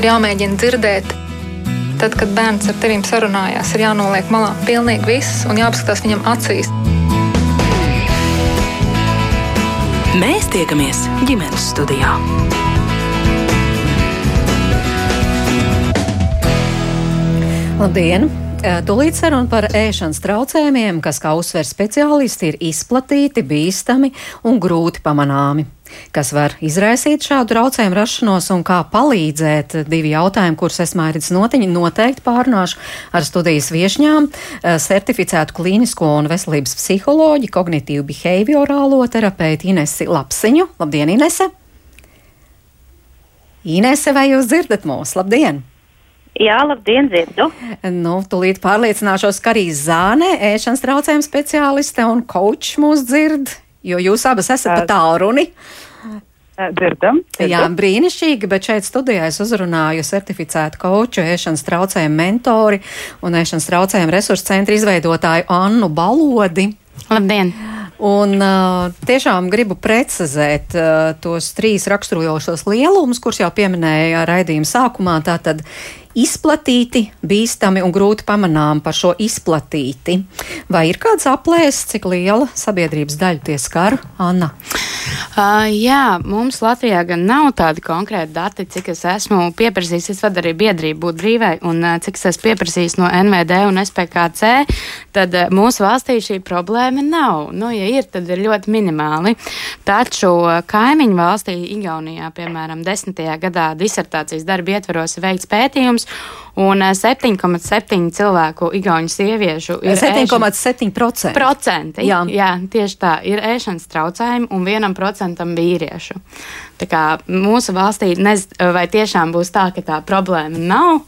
ir jāmēģina dzirdēt. Tad, kad bērns ar tevīm sarunājās, ir jānoliek malā pilnīgi viss un jāapskatās viņam acīs. Mēs tiekamies ģimenes studijā. Labdien! Tūlīt saruna par ēšanas traucējumiem, kas, kā uzsver speciālisti, ir izplatīti, bīstami un grūti pamanāmi. Kas var izraisīt šādu traucējumu rašanos un kā palīdzēt? Divi jautājumi, kurus es mērķis notiņi noteikti pārnāšu ar studijas viešņām - certificētu klīnisko un veselības psiholoģi, kognitīvu behaviorālo terapeitu Inesi Lapsiņu. Labdien, Inese! Inese, vai jūs dzirdat mūs? Labdien! Jā, labdien, dzirdu. Nu, tūlīt pārliecināšos, ka arī Zāne, ēšanas traucējuma speciāliste un kočs mūs dzird, jo jūs abas esat pa tālruni. Dzirdam, dzirdam. Jā, brīnišķīgi, bet šeit studijā es uzrunāju certificētu koču, ēšanas traucējumu mentori un ēšanas traucējumu resursu centra izveidotāju Annu Balodi. Labdien! Un uh, tiešām gribu precizēt uh, tos trīs raksturojošos lielumus, kurus jau pieminēja raidījuma sākumā. Tātad izplatīti, bīstami un grūti pamanām par šo izplatīti. Vai ir kāds aplēses, cik liela sabiedrības daļa tie skar, Anna? Uh, jā, mums Latvijā gan nav tādi konkrēti dati, cik es esmu pieprasījis. Es vadu arī biedrību būt brīvai, un uh, cik es esmu pieprasījis no NVD un SPKC, tad uh, mūsu valstī šī problēma nav. Nu, ja ir, tad ir ļoti minimāli. Taču uh, kaimiņu valstī, Igaunijā, piemēram, desmitajā gadā disertācijas darba ietvaros veikts pētījums, un 7,7 cilvēku igauņu sieviešu ir 7,7%. Procenti. Jā. jā, tieši tā. Ir ēšanas traucējumi un vienam procentam vīriešu. Mūsu valstī nezinu, vai tiešām būs tā, ka tā problēma nav,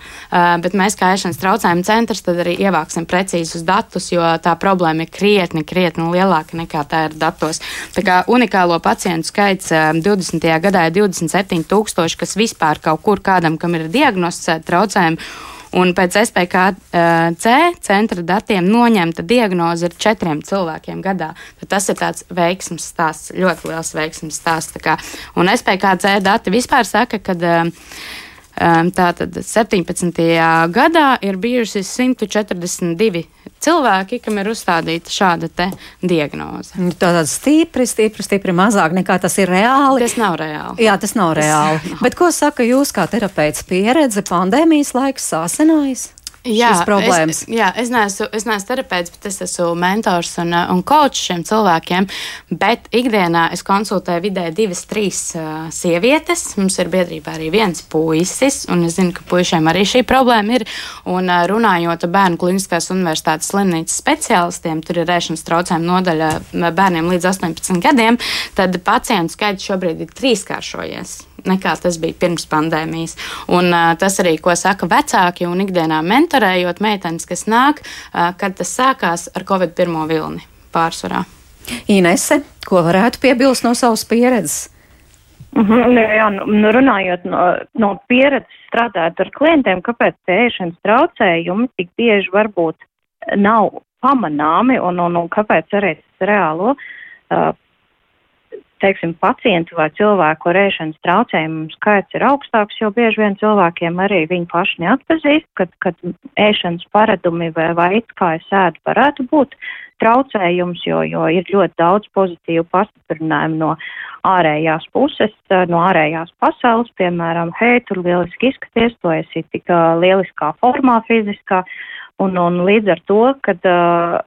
bet mēs kā ēšanas traucējumu centrs tad arī ievāksim precīzus datus, jo tā problēma ir krietni, krietni lielāka nekā tā ir datos. Tā kā unikālo pacientu skaits 20. gadā ir 27 tūkstoši, kas vispār kaut kur kādam, kam ir diagnosticēta traucējuma. Un pēc SPKC centra datiem noņemta diagnoze ir četriem cilvēkiem gadā. Tad tas ir tāds veiksmes stāsts, ļoti liels veiksmes stāsts. Un SPKC dati vispār saka, ka Tātad 17. gadā ir bijuši 142 cilvēki, kam ir uzstādīta šāda diagnoze. Tātad stipri, stipri, stipri mazāk nekā tas ir reāli. Tas nav reāli. Jā, tas nav reāli. Tas... Bet ko saka jūs kā terapeits pieredze pandēmijas laiks sāsinājis? Jā, problēmas. Es, jā, es neesmu, es neesmu terapeits, bet es esmu mentors un, uh, un coach šiem cilvēkiem. Bet ikdienā es konsultēju vidēji divas, trīs uh, sievietes. Mums ir biedrībā arī viens puisis, un es zinu, ka puišiem arī šī problēma ir. Un uh, runājot ar Bērnu Kliniskās Universitātes slimnīcas speciālistiem, tur ir rēšanas traucējuma nodaļa bērniem līdz 18 gadiem, tad pacientu skaits šobrīd ir trīskāršojies nekā tas bija pirms pandēmijas. Un, uh, tas arī, ko saka vecāki un ikdienā mentorējot meitenes, kas nāk, uh, kad tas sākās ar Covid pirmo vilni pārsvarā. Inese, ko varētu piebilst no savas pieredzes? Mm -hmm, jā, nu, nu, runājot no, no pieredzes strādājot ar klientiem, kāpēc ēšanas traucējumi tik bieži varbūt nav pamanāmi un, un, un kāpēc arī tas reālo uh, teiksim, pacientu vai cilvēku ar ēšanas traucējumu skaits ir augstāks, jo bieži vien cilvēkiem arī viņi paši neatpazīst, kad, kad ēšanas paradumi vai veids, kā es ēdu, varētu būt traucējums, jo, jo ir ļoti daudz pozitīvu pastiprinājumu no ārējās puses, no ārējās pasaules, piemēram, hei, tur lieliski izskaties, to esi tik uh, lieliskā formā fiziskā, Un, un līdz ar to, kad uh,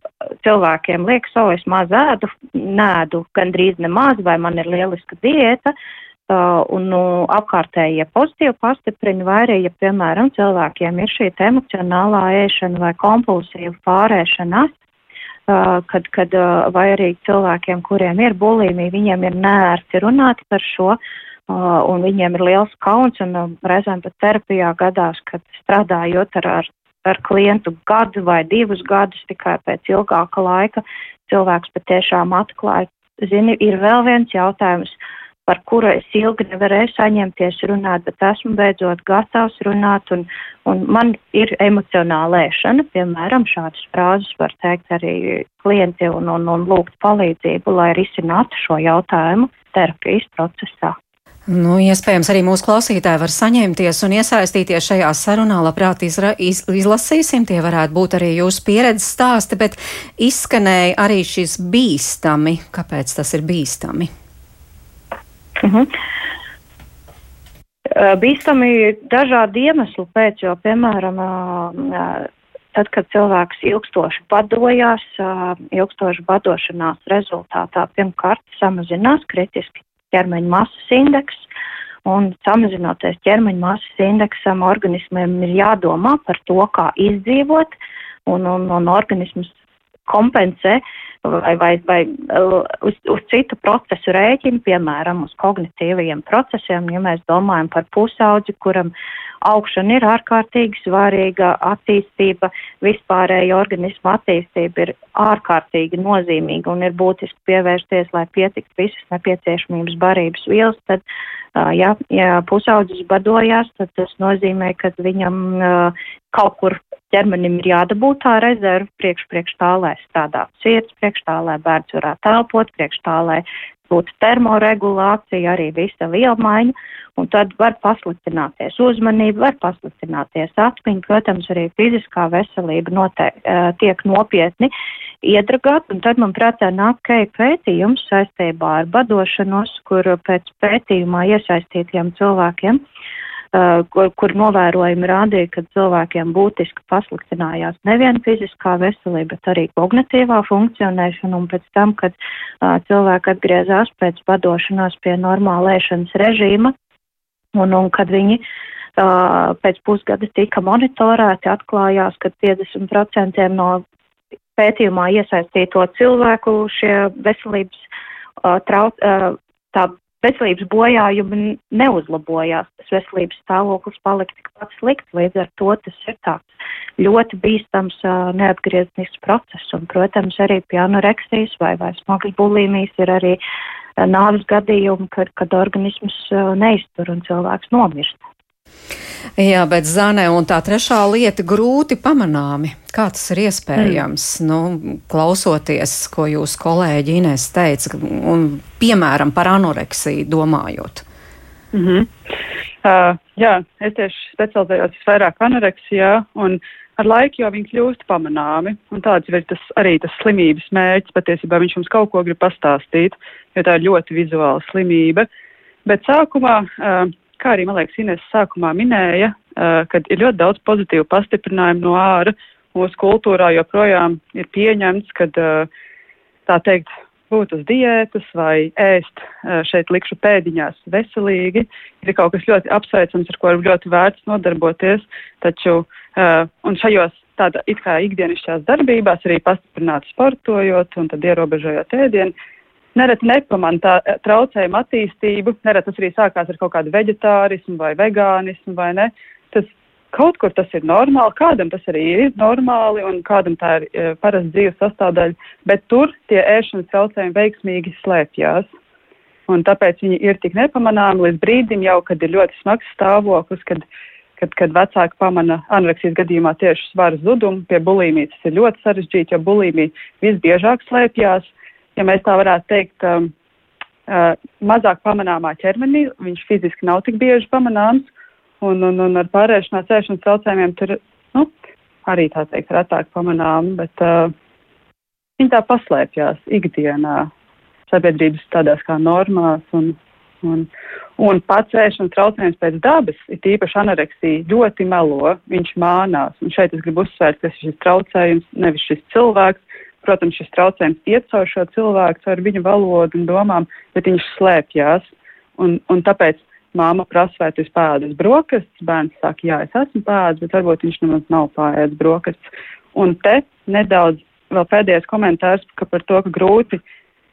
cilvēkiem liekas, o, es maz ēdu, nēdu gandrīz nemaz, vai man ir lieliska diēta, uh, un nu, apkārtējie pozitīvi pastiprina, vai arī, ja, piemēram, cilvēkiem ir šī emocionālā ēšana vai kompulsīva pārēšanās, uh, kad, kad, uh, vai arī cilvēkiem, kuriem ir bulimija, viņiem ir nērti runāt par šo, uh, un viņiem ir liels kauns, un uh, reizēm pat terapijā gadās, kad strādājot ar, ar ar klientu gadu vai divus gadus, tikai pēc ilgāka laika cilvēks patiešām atklāja. Zini, ir vēl viens jautājums, par kuru es ilgi nevarēju saņemties runāt, bet esmu beidzot gatavs runāt, un, un man ir emocionāla ēšana, piemēram, šādas frāzes var teikt arī klienti un, un, un lūgt palīdzību, lai risinātu šo jautājumu terapijas procesā. Nu, iespējams, arī mūsu klausītāji var saņemties un iesaistīties šajā sarunā. Labprāt, izra, iz, izlasīsim, tie varētu būt arī jūsu pieredzes stāsti, bet izskanēja arī šis bīstami. Kāpēc tas ir bīstami? Uh -huh. Bīstami dažādu iemeslu pēc, jo, piemēram, tad, kad cilvēks ilgstoši badojās, ilgstoši badošanās rezultātā pirmkārt samazinās kritiski ķermeņa masas indeks, un samazinoties ķermeņa masas indeksam, organismiem ir jādomā par to, kā izdzīvot, un, un, un organisms kompensē vai, vai, vai uz, uz citu procesu rēķinu, piemēram, uz kognitīvajiem procesiem, ja mēs domājam par pusaudzi, kuram augšana ir ārkārtīgi svarīga, attīstība, vispārēja organisma attīstība ir ārkārtīgi nozīmīga un ir būtiski pievērsties, lai pietiktu visas nepieciešamības barības vielas, tad, ja, ja pusaudzis badojās, tad tas nozīmē, ka viņam kaut kur ķermenim ir jādabūt tā rezerve priekš, priekš tā, lai strādātu sirds, priekš tā, lai bērns varētu telpot, priekš tā, lai būtu termoregulācija, arī visa vielmaiņa, un tad var pasliktināties uzmanība, var pasliktināties atmiņa, protams, arī fiziskā veselība noteikti uh, tiek nopietni iedragāt, un tad man prātā nāk kei pētījums saistībā ar badošanos, kur pēc pētījumā iesaistītiem cilvēkiem kur, kur novērojumi rādīja, ka cilvēkiem būtiski pasliktinājās nevien fiziskā veselība, bet arī kognitīvā funkcionēšana, un pēc tam, kad uh, cilvēki atgriezās pēc badošanās pie normāla ēšanas režīma, Un, un kad viņi uh, pēc pusgada tika monitorēti, atklājās, ka 50% no pētījumā iesaistīto cilvēku šie veselības uh, trauc, uh, tā veselības bojājumi neuzlabojās. Tas veselības stāvoklis palika tikpat slikts, līdz ar to tas ir tāds ļoti bīstams neatgrieznisks process. Un, protams, arī pie anoreksijas vai, vai smagas bulīmijas ir arī nāves gadījumi, kad, kad organisms neiztur un cilvēks nomirst. Jā, bet Zane un tā trešā lieta grūti pamanāmi. Kā tas ir iespējams? Mm. Nu, klausoties, ko jūs kolēģi Inês teica, un piemēram par anoreksiju domājot. Mm -hmm. uh, jā, es tieši specializējos vairāk anoreksijā, un ar laiku jau viņi kļūst pamanāmi, un tāds ir tas, arī tas slimības mērķis. Patiesībā viņš mums kaut ko grib pastāstīt, jo tā ir ļoti vizuāla slimība. Bet sākumā, kā arī, man liekas, Ines sākumā minēja, kad ir ļoti daudz pozitīvu pastiprinājumu no āra, mūsu kultūrā joprojām ir pieņemts, ka tā teikt, būt uz diētas vai ēst šeit likšu pēdiņās veselīgi, ir kaut kas ļoti apsveicams, ar ko ir ļoti vērts nodarboties, taču un šajos tāda it kā ikdienišķās darbībās, arī pastiprināt sportojot un tad ierobežojot ēdienu, nereti nepamanā tā eh, traucējuma attīstību, nereti tas arī sākās ar kaut kādu veģetārismu vai vegānismu vai ne. Tas kaut kur tas ir normāli, kādam tas arī ir normāli un kādam tā ir e, parasta dzīves sastāvdaļa, bet tur tie ēšanas traucējumi veiksmīgi slēpjās. Un tāpēc viņi ir tik nepamanāmi līdz brīdim jau, kad ir ļoti smags stāvoklis, kad kad, kad vecāki pamana anoreksijas gadījumā tieši svara zudumu, pie bulīmijas tas ir ļoti sarežģīti, jo bulīmija visbiežāk slēpjās, ja mēs tā varētu teikt, um, uh, mazāk pamanāmā ķermenī, viņš fiziski nav tik bieži pamanāms, un, un, un ar pārēšanās ēšanas traucējumiem tur, nu, arī tā teikt, retāk pamanām, bet uh, viņi tā paslēpjās ikdienā sabiedrības tādās kā normās un Un, un pats ēšanas traucējums pēc dabas, ir tīpaši anoreksija, ļoti melo, viņš mānās. Un šeit es gribu uzsvērt, ka šis traucējums, nevis šis cilvēks, protams, šis traucējums iet caur šo cilvēku, caur viņu valodu un domām, bet viņš slēpjās. Un, un tāpēc māma prasa, vai tu esi pēdis brokastis, bērns saka, jā, es esmu pēdis, bet varbūt viņš nemaz nav pēdis brokastis. Un te nedaudz vēl pēdējais komentārs par to, ka grūti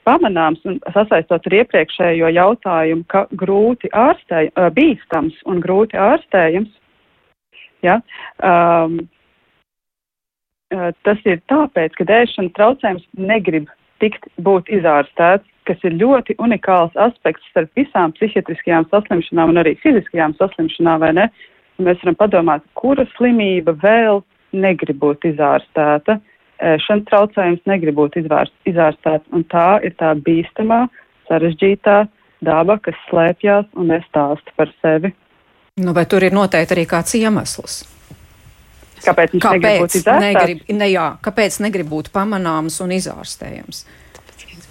pamanāms un sasaistot ar iepriekšējo jautājumu, ka grūti ārstēj, bīstams un grūti ārstējams, ja, um, tas ir tāpēc, ka ēšanas traucējums negrib tikt būt izārstēts, kas ir ļoti unikāls aspekts starp visām psihiatriskajām saslimšanām un arī fiziskajām saslimšanām, vai ne? Mēs varam padomāt, kura slimība vēl negrib būt izārstēta. Ēšanas traucējums negrib būt izārstēts, un tā ir tā bīstamā, sarežģītā daba, kas slēpjas un nestāsta par sevi. Nu, bet tur ir noteikti arī kāds iemesls. Kāpēc viņš negrib būt izārstēts? Negrib, ne, jā, kāpēc negrib būt pamanāms un izārstējams?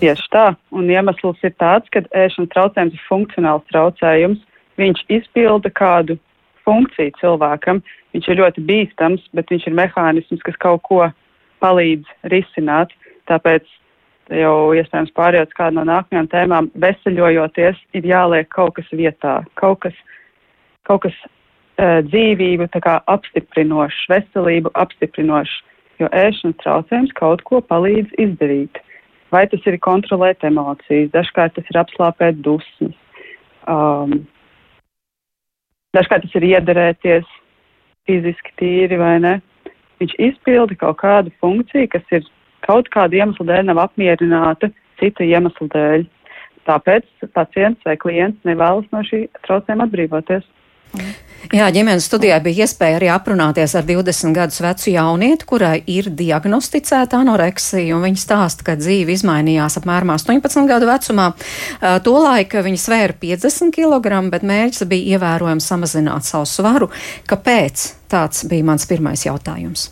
Tieši tā, un iemesls ir tāds, ka ēšanas traucējums ir funkcionāls traucējums. Viņš izpilda kādu funkciju cilvēkam, viņš ir ļoti bīstams, bet viņš ir mehānisms, kas kaut ko palīdz risināt. Tāpēc jau iespējams pārējot kādu no nākamajām tēmām, veseļojoties, ir jāliek kaut kas vietā, kaut kas, kaut kas dzīvību apstiprinošs, veselību apstiprinošs, jo ēšanas traucējums kaut ko palīdz izdarīt. Vai tas ir kontrolēt emocijas, dažkārt tas ir apslāpēt dusmas, um, dažkārt tas ir iederēties fiziski tīri vai ne. Viņš izpilda kaut kādu funkciju, kas ir kaut kāda iemesla dēļ nav apmierināta cita iemesla dēļ. Tāpēc pacients vai klients nevēlas no šī traucējuma atbrīvoties. Jā, ģimenes studijā bija iespēja arī aprunāties ar 20 gadus vecu jaunieti, kurai ir diagnosticēta anoreksija, un viņa stāsta, ka dzīve izmainījās apmēram 18 gadu vecumā. Tolaik viņa svēra 50 kg, bet mērķis bija ievērojami samazināt savu svaru. Kāpēc? Tāds bija mans pirmais jautājums.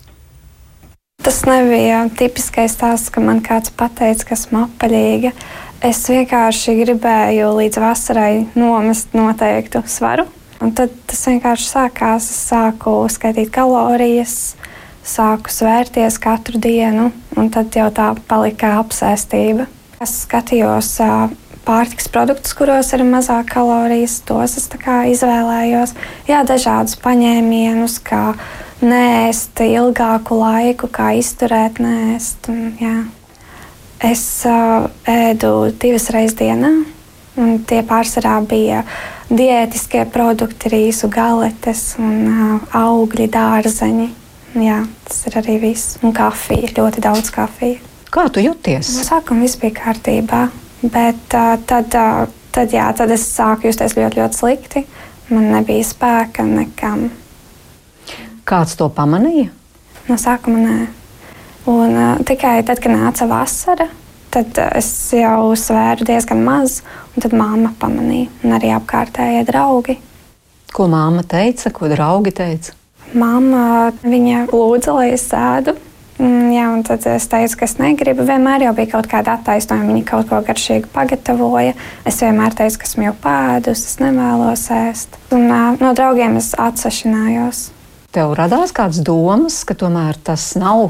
Tas nebija tipiskais stāsts, ka man kāds pateica, ka esmu apaļīga. Es vienkārši gribēju līdz vasarai nomest noteiktu svaru. Un tad tas vienkārši sākās. Es sāku skaitīt kalorijas, sāku svērties katru dienu, un tad jau tā palika apsēstība. Es skatījos pārtiks produktus, kuros ir mazāk kalorijas, tos es izvēlējos. Jā, dažādus paņēmienus, kā nēst ilgāku laiku, kā izturēt nēst. Un, jā. es uh, ēdu divas reizes dienā, un tie pārsvarā bija diētiskie produkti, rīsu galetes un augļi, dārzeņi. Jā, tas ir arī viss. Un kafija, ļoti daudz kafijas. Kā tu jūties? No sākuma viss bija kārtībā, bet uh, tad, uh, tad, jā, tad es sāku justies ļoti, ļoti slikti. Man nebija spēka nekam. Kāds to pamanīja? No sākuma nē. Un, uh, tikai tad, kad nāca vasara, tad uh, es jau svēru diezgan maz, un tad māma pamanīja, un arī apkārtējie draugi. Ko māma teica, ko draugi teica? Māma viņa lūdza, lai es sēdu. Mm, jā, un tad es teicu, ka es negribu. Vienmēr jau bija kaut kāda attaisnojuma. Viņa kaut ko garšīgu pagatavoja. Es vienmēr teicu, ka esmu jau pēdus, es nevēlos ēst. Un, uh, no draugiem es atsašinājos. Tev radās kādas domas, ka tomēr tas nav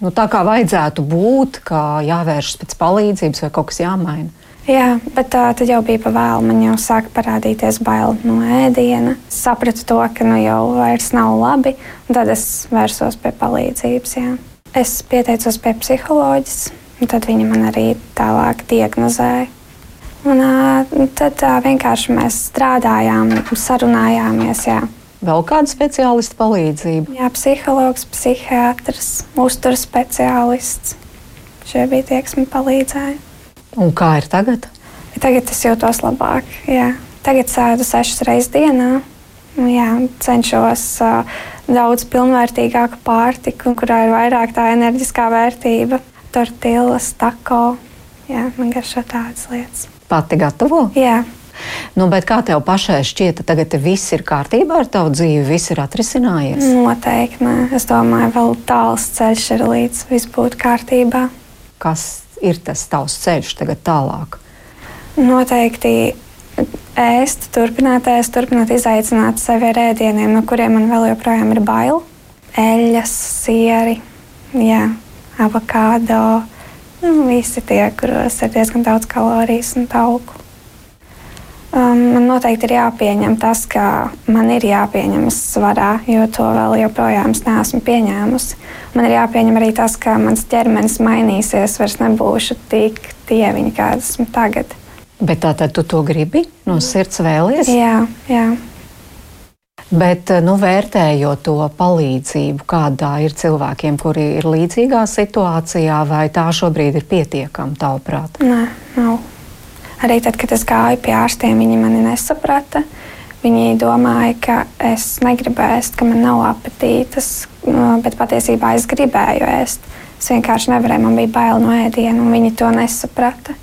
nu, tā, kā vajadzētu būt, kā jāvēršas pēc palīdzības vai kaut kas jāmaina. Jā, bet tā tad jau bija pa vēlu. Man jau sāka parādīties bail no ēdiena. Es sapratu to, ka nu jau vairs nav labi, un tad es vērsos pie palīdzības. Jā. Es pieteicos pie psiholoģijas, un tad viņa man arī tālāk diagnozēja. Un, tad vienkārši mēs strādājām, sarunājāmies. Jā. Vēl kāda speciālista palīdzība? Jā, psihologs, psihiatrs, uzturs speciālists. Šie bija tie, kas man palīdzēja. Un kā ir tagad? Tagad es jūtos labāk. Jā. Tagad sēdu sešas reizes dienā. Jā, cenšos uh, daudz pilnvērtīgāku pārtiku, kurā ir vairāk tā enerģiskā vērtība. Tortillas, tako. Jā, man garšo tādas lietas. Pati gatavo? Jā. Nu, kā tev pašai šķiet, tagad viss ir kārtībā ar tavu dzīvi, viss ir atrisinājies? Noteikti nē. Es domāju, vēl tāls ceļš ir līdz viss būtu kārtībā. Kas ir tas tavs ceļš tagad tālāk? Noteikti ēst, turpināt ēst, turpināt izaicināt sevi ar ēdieniem, no kuriem man vēl joprojām ir bail. Eļļas, sieri, jā, avokado. Nu, visi tie, kuros ir diezgan daudz kalorijas un tauku. Man noteikti ir jāpieņem tas, ka man ir jāpieņem svarā, jo to vēl joprojām es neesmu pieņēmusi. Man ir jāpieņem arī tas, ka mans ķermenis mainīsies, vairs nebūšu tik dieviņa, kāda esmu tagad. Bet tā tad tu to gribi no sirds vēlies? Jā, jā. Bet, nu, vērtējot to palīdzību, kādā ir cilvēkiem, kuri ir līdzīgā situācijā, vai tā šobrīd ir pietiekama, tavuprāt? Nē, nav. Arī tad, kad es gāju pie ārstiem, viņi mani nesaprata. Viņi domāja, ka es negribu ēst, ka man nav apetītes, bet patiesībā es gribēju ēst. Es vienkārši nevarēju, man bija bail no ēdiena, un viņi to nesaprata.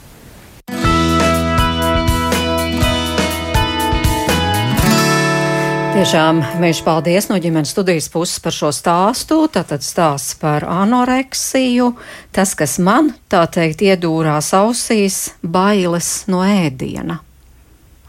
Tiešām mēs paldies no ģimenes studijas puses par šo stāstu. Tātad stāsts par anoreksiju. Tas, kas man, tā teikt, iedūrās ausīs, bailes no ēdiena.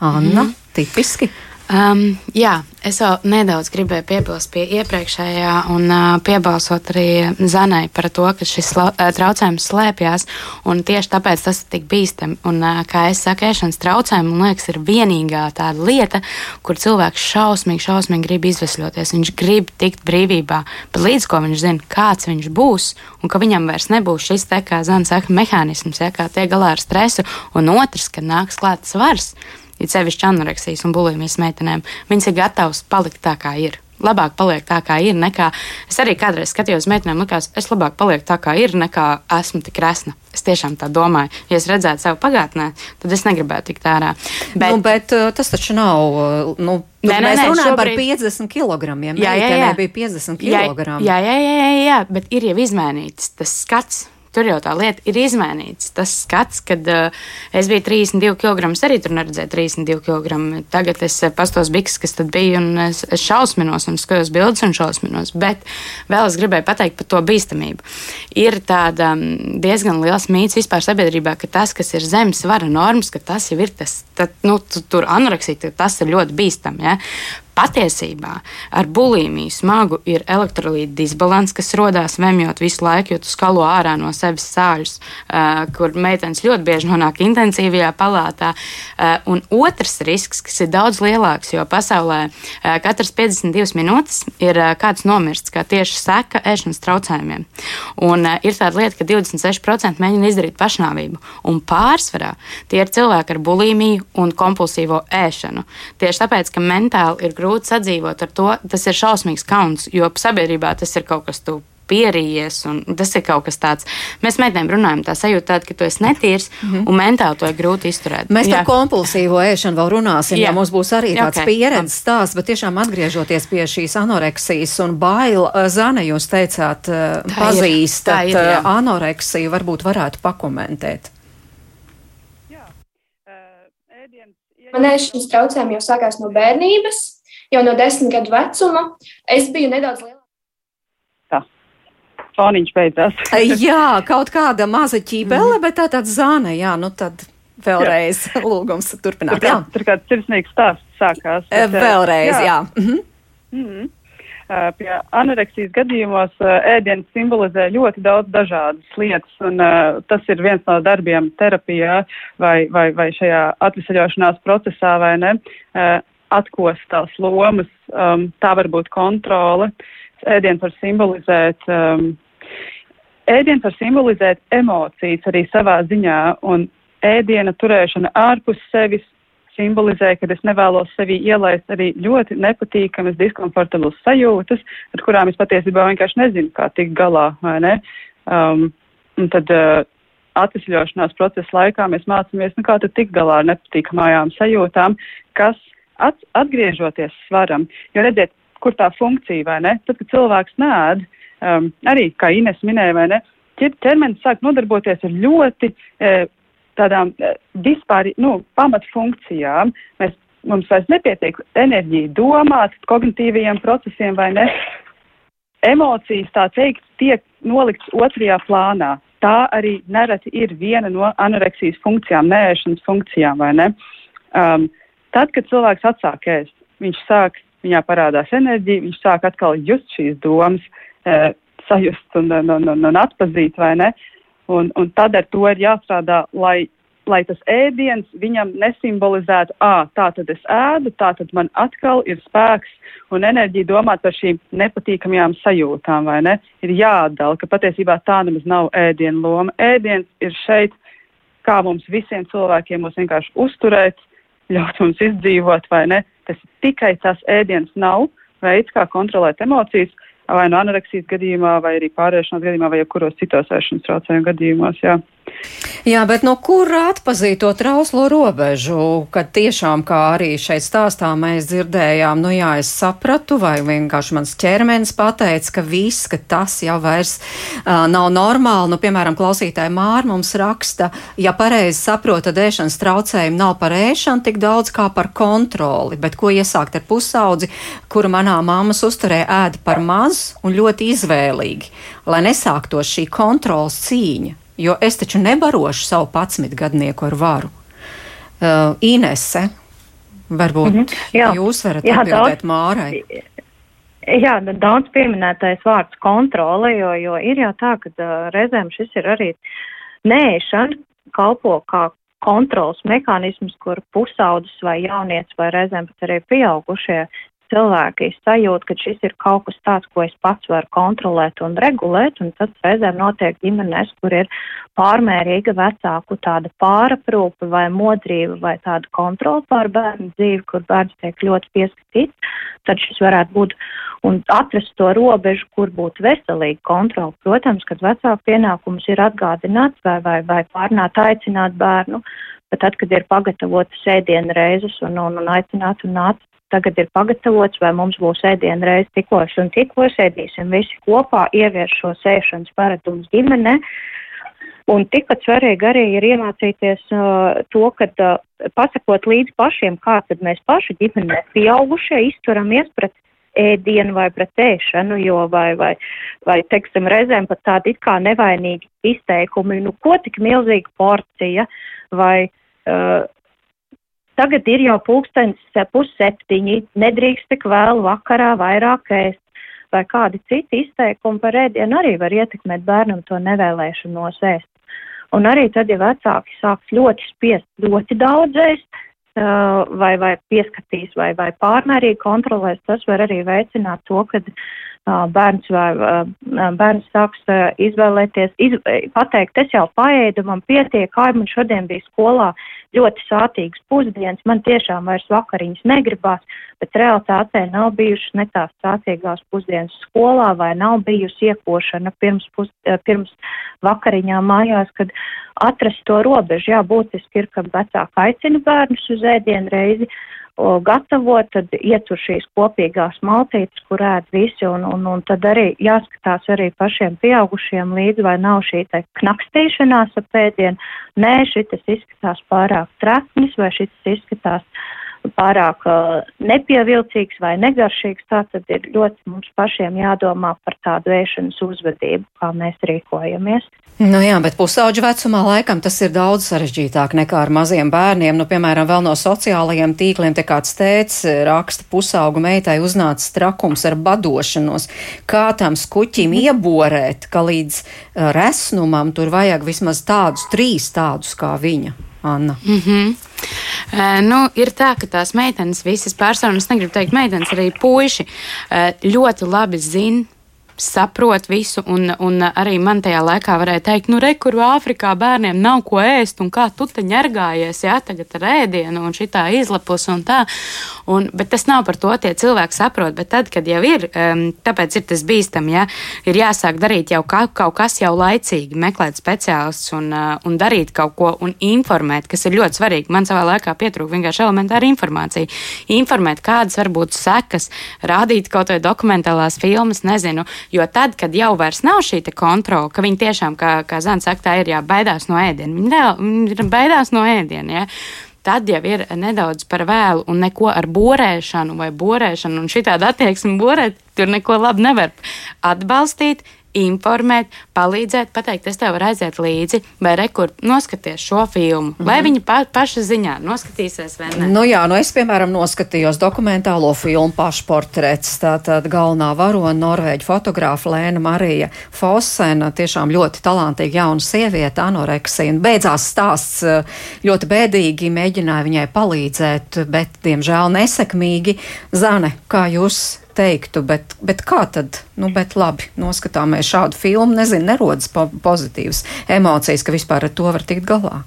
Anna, mm tipiski. Um, jā, es vēl nedaudz gribēju piebilst pie iepriekšējā un uh, piebalsot arī Zanai par to, ka šis uh, traucējums slēpjas. Tieši tāpēc tas ir tik bīstami. Un, uh, kā es saku, ēšanas traucējumi, man liekas, ir vienīgā tāda lieta, kur cilvēks šausmīgi, šausmīgi grib izvesļoties. Viņš grib tikt brīvībā, bet līdz ko viņš zina, kāds viņš būs un ka viņam vairs nebūs šis te, kā Zana saka, mehānisms, ja, kā tiek galā ar stresu, un otrs, ka nāks klāt svars it sevišķi anoreksijas un bulimijas meitenēm, viņas ir gatavas palikt tā, kā ir. Labāk paliek tā, kā ir, nekā es arī kādreiz skatījos uz meitenēm, likās, es labāk palieku tā, kā ir, nekā esmu tik resna. Es tiešām tā domāju. Ja es redzētu savu pagātnē, tad es negribētu tikt ārā. Bet, nu, bet uh, tas taču nav. Uh, nu, nē, nē, mēs nē, runājam šobrīd... par 50 kg. Jā, jā, jā. bija 50 kg. Jā, jā, jā, jā, jā, bet ir jau izmainīts tas skats Tur jau tā lieta ir izmainīta. Tas skats, kad uh, es biju 32 kg, arī tur neredzēju 32 kg. Tagad es uh, pastos biks, kas tad bija, un es, es šausminos, un skatos bildes un šausminos. Bet vēl es gribēju pateikt par to bīstamību. Ir tāda um, diezgan liels mīts vispār sabiedrībā, ka tas, kas ir zemes svara normas, ka tas jau ir tas, tad, nu, tur anoreksija, tas ir ļoti bīstami. Ja? Patiesībā ar bulimiju smagu ir elektrolīta disbalans, kas radās vemjot visu laiku, jo tu skalo ārā no sevis sāļus, uh, kur meitenes ļoti bieži nonāk intensīvajā palātā. Uh, un otrs risks, kas ir daudz lielāks, jo pasaulē uh, katras 52 minūtes ir uh, kāds nomirsts, kā tieši seka ēšanas traucējumiem. Un uh, ir tāda lieta, ka 26% mēģina izdarīt pašnāvību, un pārsvarā tie ir cilvēki ar bulimiju un kompulsīvo ēšanu. Tieši tāpēc, ka mentāli ir grūti grūti sadzīvot ar to. Tas ir šausmīgs kauns, jo sabiedrībā tas ir kaut kas tu pierījies, un tas ir kaut kas tāds. Mēs meitenēm runājam, tā sajūta tāda, ka tu esi netīrs, mm -hmm. un mentāli to ir grūti izturēt. Mēs par kompulsīvo ēšanu vēl runāsim, jā. ja mums būs arī tāds okay. pieredzes stāsts, bet tiešām atgriežoties pie šīs anoreksijas un baila, Zana, jūs teicāt, tā pazīstat ir, ir, anoreksiju, varbūt varētu pakomentēt. Man ēšanas traucējumi jau sākās no bērnības jau no desmit gadu vecuma. Es biju nedaudz lielāka. Foniņš beidzās. jā, kaut kāda maza ķībele, mm. bet tā tāds zāne, jā, nu tad vēlreiz jā. lūgums turpināt. Tur, kā, tur kāds sirsnīgs stāsts sākās. Bet, eh, vēlreiz, jā. jā. Mm -hmm. Mm -hmm. Uh, pie anoreksijas gadījumos uh, ēdiens simbolizē ļoti daudz dažādas lietas, un uh, tas ir viens no darbiem terapijā vai, vai, vai šajā atvesaļošanās procesā, vai ne? Atkost tās lomas, um, tā var būt kontrole. Ēdiens var simbolizēt, um, ēdiens var simbolizēt emocijas arī savā ziņā, un ēdiena turēšana ārpus sevis simbolizē, ka es nevēlos sevi ielaist arī ļoti nepatīkamas, diskomfortablas sajūtas, ar kurām es patiesībā vienkārši nezinu, kā tikt galā, vai ne? Um, un tad uh, atvesļošanās procesa laikā mēs mācāmies, nu kā tad tikt galā ar nepatīkamajām sajūtām, kas at, atgriežoties svaram, jo redziet, kur tā funkcija, vai ne? Tad, kad cilvēks nēd, um, arī, kā Ines minēja, vai ne, ķermenis sāk nodarboties ar ļoti e, tādām e, vispār, nu, pamatfunkcijām. Mēs, mums vairs nepietiek enerģija domāt, kognitīvajiem procesiem, vai ne? Emocijas, tā teikt, tiek nolikts otrajā plānā. Tā arī nereti ir viena no anoreksijas funkcijām, nēšanas funkcijām, vai ne? Um, Tad, kad cilvēks atsāk ēst, viņš sāk, viņā parādās enerģija, viņš sāk atkal just šīs domas, e, sajust un, un, un, un atpazīt, vai ne? Un, un tad ar to ir jāstrādā, lai, lai tas ēdiens viņam nesimbolizētu, ā, tā tad es ēdu, tā tad man atkal ir spēks un enerģija domāt par šīm nepatīkamajām sajūtām, vai ne? Ir jāatdala, ka patiesībā tā nemaz nav ēdiena loma. Ēdiens ir šeit, kā mums visiem cilvēkiem mūs vienkārši uzturēt, ļaut mums izdzīvot, vai ne. Tas tikai tas ēdiens nav veids, kā kontrolēt emocijas, vai no anoreksijas gadījumā, vai arī pārēšanās gadījumā, vai jebkuros citos ēšanas traucējumu gadījumos. Jā. Jā, bet no kur atpazīt to trauslo robežu, kad tiešām, kā arī šeit stāstā mēs dzirdējām, nu jā, es sapratu, vai vienkārši mans ķermenis pateica, ka viss, ka tas jau vairs uh, nav normāli. Nu, piemēram, klausītāja Māra mums raksta, ja pareizi saprot, tad ēšanas traucējumi nav par ēšanu tik daudz kā par kontroli, bet ko iesākt ar pusaudzi, kuru manā mammas uzturē ēda par maz un ļoti izvēlīgi, lai nesāktos šī kontrols cīņa jo es taču nebarošu savu patsmitgadnieku ar varu. Uh, Inese, varbūt mm -hmm. jā. jūs varat jā, atbildēt daudz, Mārai. Jā, daudz pieminētais vārds kontrole, jo, jo ir jau tā, ka uh, reizēm šis ir arī nēšana kalpo kā kontrols mehānisms, kur pusaudzis vai jaunietis vai reizēm pat arī pieaugušie cilvēki sajūt, ka šis ir kaut kas tāds, ko es pats varu kontrolēt un regulēt, un tas reizēm notiek ģimenēs, kur ir pārmērīga vecāku tāda pāraprūpe vai modrība vai tāda kontrola pār bērnu dzīvi, kur bērns tiek ļoti pieskatīts, tad šis varētu būt un atrast to robežu, kur būtu veselīga kontrola. Protams, kad vecāku pienākums ir atgādināts vai, vai, vai pārnāt aicināt bērnu, bet tad, kad ir pagatavotas ēdienu reizes un, un, un aicināt un nāc tagad ir pagatavots, vai mums būs ēdiena reiz tikos un tikos, ēdīsim visi kopā, ievies šo sēšanas paradumus ģimene. Un tikpat svarīgi arī ir iemācīties uh, to, ka uh, pasakot līdzi pašiem, kā tad mēs paši ģimenē pieaugušie izturamies pret ēdienu vai pret ēšanu, jo vai, vai, vai teiksim, reizēm pat tādi it kā nevainīgi izteikumi, nu ko tik milzīga porcija vai uh, Tagad ir jau pulkstenis pusseptiņi, nedrīkst tik vēl vakarā vairāk ēst. Vai kādi citi izteikumi par ēdienu arī var ietekmēt bērnam to nevēlēšanos ēst. Un arī tad, ja vecāki sāks ļoti spiest ļoti daudz ēst, vai, vai pieskatīs, vai, vai pārmērīgi kontrolēs, tas var arī veicināt to, ka bērns vai bērns sāks izvēlēties, iz, pateikt, es jau paēdu, man pietiek, kā man šodien bija skolā ļoti sātīgas pusdienas, man tiešām vairs vakariņas negribās, bet realitātē nav bijušas ne tās sātīgās pusdienas skolā vai nav bijusi iekošana pirms, pus, pirms vakariņām mājās, kad atrast to robežu, jā, būtiski ir, ka vecāki aicina bērnus uz ēdienu reizi, gatavot, tad ietur šīs kopīgās maltītes, kur ēd visi, un, un, un tad arī jāskatās arī pašiem pieaugušiem līdzi, vai nav šī te knakstīšanās ap pēdienu. Nē, šitas izskatās pārāk traknis, vai šitas izskatās pārāk uh, nepievilcīgs vai negaršīgs, tā tad ir ļoti mums pašiem jādomā par tādu ēšanas uzvedību, kā mēs rīkojamies. Nu jā, bet pusauģu vecumā laikam tas ir daudz sarežģītāk nekā ar maziem bērniem. Nu, piemēram, vēl no sociālajiem tīkliem te kāds teica, raksta pusaugu meitai uznācis trakums ar badošanos. Kā tam skuķim ieborēt, ka līdz resnumam tur vajag vismaz tādus, trīs tādus kā viņa, Anna? Mm -hmm. Uh, nu, ir tā, ka tās meitenes, visas personas, negribu teikt, meitenes, arī puiši uh, ļoti labi zina saprot visu, un, un arī man tajā laikā varēja teikt, nu, re, kur Āfrikā bērniem nav ko ēst, un kā tu te ņergājies, jā, tagad ar ēdienu, un šitā izlapus un tā. Un, bet tas nav par to, tie cilvēki saprot, bet tad, kad jau ir, um, tāpēc ir tas bīstam, ja ir jāsāk darīt jau kā, kaut kas jau laicīgi, meklēt speciālistus un, uh, un darīt kaut ko un informēt, kas ir ļoti svarīgi. Man savā laikā pietrūka vienkārši elementāra informācija. Informēt, kādas var būt sekas, rādīt kaut vai dokumentālās filmas, nezinu, Jo tad, kad jau vairs nav šī kontrola, ka viņi tiešām, kā, kā Zana saka, tā ir jābaidās no ēdiena. Viņi, ne, viņi baidās no ēdiena. Ja? tad jau ir nedaudz par vēlu un neko ar borēšanu vai borēšanu un šitādu attieksmi borēt, tur neko labu nevar atbalstīt informēt, palīdzēt, pateikt, es tev varu aiziet līdzi, vai rekur noskaties šo filmu, mm -hmm. lai viņi pa, paši ziņā noskatīsies vai ne. Nu jā, nu es, piemēram, noskatījos dokumentālo filmu pašportrets, tātad galvenā varona Norvēģa fotogrāfa Lēna Marija Fosena, tiešām ļoti talantīga jauna sieviete, anoreksija, un beidzās stāsts eh, ļoti bēdīgi, mēģināja viņai palīdzēt, bet, diemžēl, nesekmīgi. Zane, kā jūs teiktu, bet, bet kā tad, nu, bet labi, noskatāmies šādu filmu, nezinu, nerodas po pozitīvas emocijas, ka vispār ar to var tikt galā.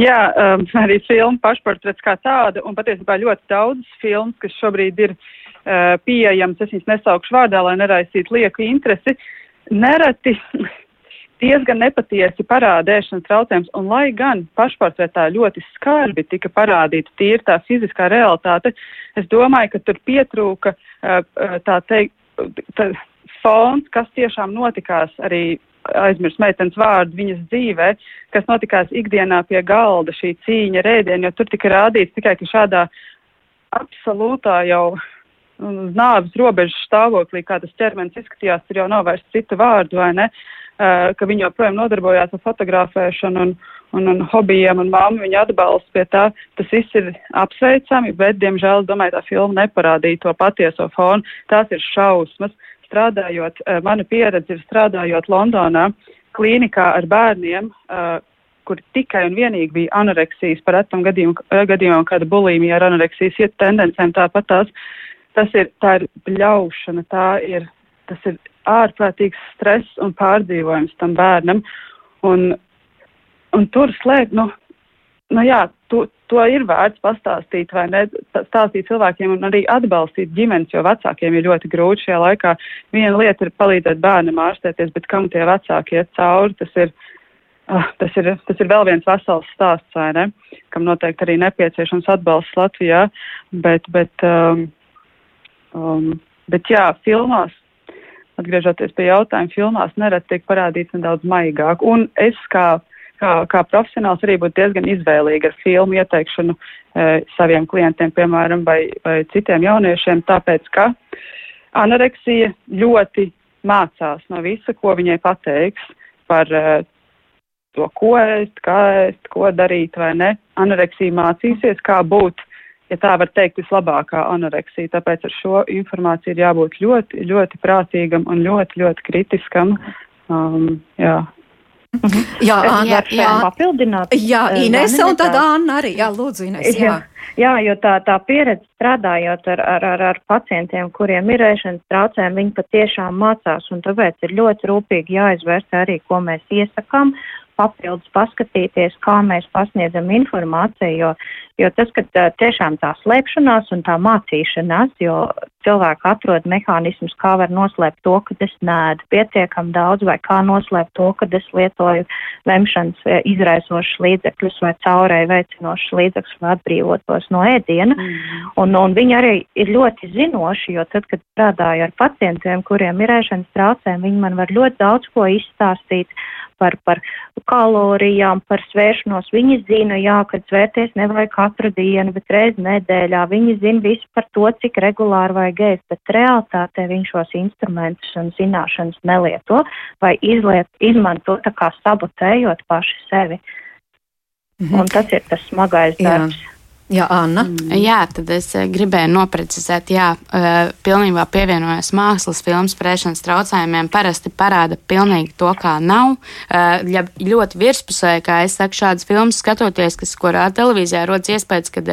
Jā, um, arī filma pašportrets kā tāda, un patiesībā ļoti daudz filmas, kas šobrīd ir uh, pieejams, es viņas nesaukšu vārdā, lai neraisītu lieku interesi, nereti diezgan nepatiesi parāda ēšanas traucējums, un lai gan pašportretā ļoti skarbi tika parādīta tīri tā fiziskā realitāte, es domāju, ka tur pietrūka tā teikt, tā, fons, kas tiešām notikās arī aizmirst meitenes vārdu viņas dzīvē, kas notikās ikdienā pie galda šī cīņa rēdiena, jo tur tika rādīts tikai, ka šādā absolūtā jau uz nāves robežas stāvoklī, kā tas ķermenis izskatījās, tur jau nav vairs citu vārdu, vai ne? Uh, ka viņi joprojām nodarbojās ar fotografēšanu un, un, un hobijiem, un māma viņu atbalsta pie tā. Tas viss ir apsveicami, bet, diemžēl, domāju, tā filma neparādīja to patieso fonu. Tās ir šausmas. Strādājot, uh, mana pieredze ir strādājot Londonā klīnikā ar bērniem, uh, kur tikai un vienīgi bija anoreksijas par retam gadījumam, kāda bulimija ar anoreksijas iet tendencēm tāpat tās. Tas ir, tā ir bļaušana, tā ir, tas ir ārprātīgs stress un pārdzīvojums tam bērnam. Un, un tur slēpt, nu, nu jā, to, to ir vērts pastāstīt vai ne, stāstīt cilvēkiem un arī atbalstīt ģimenes, jo vecākiem ir ļoti grūti šajā laikā. Viena lieta ir palīdzēt bērnam ārstēties, bet kam tie vecāki iet cauri, tas ir, uh, tas ir, tas ir vēl viens vesels stāsts, vai ne, kam noteikti arī nepieciešams atbalsts Latvijā, bet, bet um, Um, bet jā, filmās, atgriežoties pie jautājuma, filmās nerad tiek parādīts nedaudz maigāk. Un es kā, kā, kā profesionāls arī būtu diezgan izvēlīgi ar filmu ieteikšanu e, saviem klientiem, piemēram, vai, vai citiem jauniešiem, tāpēc ka anoreksija ļoti mācās no visa, ko viņai pateiks par uh, to, ko ēst, kā ēst, ko darīt vai ne. Anoreksija mācīsies, kā būt ja tā var teikt, vislabākā anoreksija. Tāpēc ar šo informāciju ir jābūt ļoti, ļoti prātīgam un ļoti, ļoti kritiskam. Um, jā. Mhm. Jā, Anna, jā, papildināt. Jā, eh, Ines un tad Anna arī. Jā, lūdzu, Ines. Jā. jā. Jā, jo tā, tā pieredze strādājot ar, ar, ar, ar pacientiem, kuriem ir ēšanas traucējumi, viņi patiešām mācās, un tāpēc ir ļoti rūpīgi jāizvērst arī, ko mēs iesakām, papildus paskatīties, kā mēs pasniedzam informāciju, jo, jo tas, ka tiešām tā slēpšanās un tā mācīšanās, jo cilvēki atrod mehānismus, kā var noslēpt to, ka es nēdu pietiekam daudz, vai kā noslēpt to, ka es lietoju lemšanas izraisošas līdzekļus vai caurēju veicinošas līdzekļus, lai atbrīvotos no ēdiena. Mm. Un, un viņi arī ir ļoti zinoši, jo tad, kad strādāju ar pacientiem, kuriem ir ēšanas traucējumi, viņi man var ļoti daudz ko izstāstīt par, par kalorijām, par svēršanos. Viņi zina, jā, ka svērties nevajag katru dienu, bet reizi nedēļā. Viņi zina visu par to, cik regulāri vajag ēst, bet realtātē viņi šos instrumentus un zināšanas nelieto vai izliet, izmanto tā kā sabotējot paši sevi. Mhm. Un tas ir tas smagais darbs. Jā. Jā, Anna. Mm. Jā, tad es eh, gribēju noprecizēt, jā, eh, pilnībā pievienojos mākslas filmas prēšanas traucējumiem. Parasti parāda pilnīgi to, kā nav. Eh, ja ļoti virspusē, kā es saku, šādas filmas skatoties, kas kurā televīzijā rodas iespējas, ka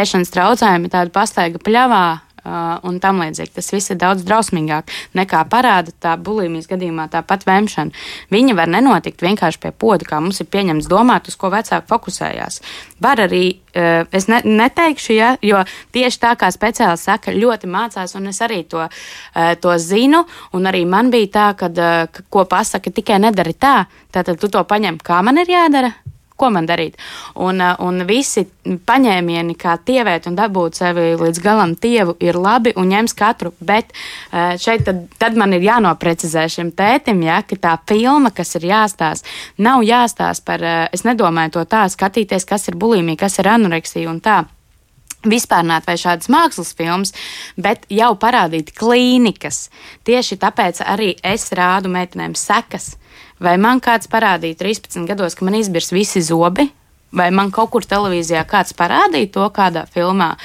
ēšanas traucējumi tāda pastaiga pļavā un tam līdzīgi. Tas viss ir daudz drausmīgāk nekā parāda tā bulimijas gadījumā, tāpat vēmšana. Viņa var nenotikt vienkārši pie poda, kā mums ir pieņemts domāt, uz ko vecāki fokusējās. Var arī, uh, es ne, neteikšu, ja, jo tieši tā kā speciāli saka, ļoti mācās, un es arī to, uh, to zinu, un arī man bija tā, kad, ka, ko pasaka, tikai nedari tā, tātad tu to paņem, kā man ir jādara ko man darīt. Un, uh, un visi paņēmieni, kā tievēt un dabūt sevi līdz galam tievu, ir labi un ņems katru. Bet uh, šeit tad, tad man ir jānoprecizē šim tētim, ja, ka tā filma, kas ir jāstāsta, nav jāstāsta par, uh, es nedomāju to tā, skatīties, kas ir bulimija, kas ir anoreksija un tā vispārnāt vai šādas mākslas filmas, bet jau parādīt klīnikas. Tieši tāpēc arī es rādu meitenēm sekas. Vai man kāds parādīja 13 gados, ka man izbirs visi zobi, Vai man kaut kur televīzijā kāds parādīja to kādā filmā,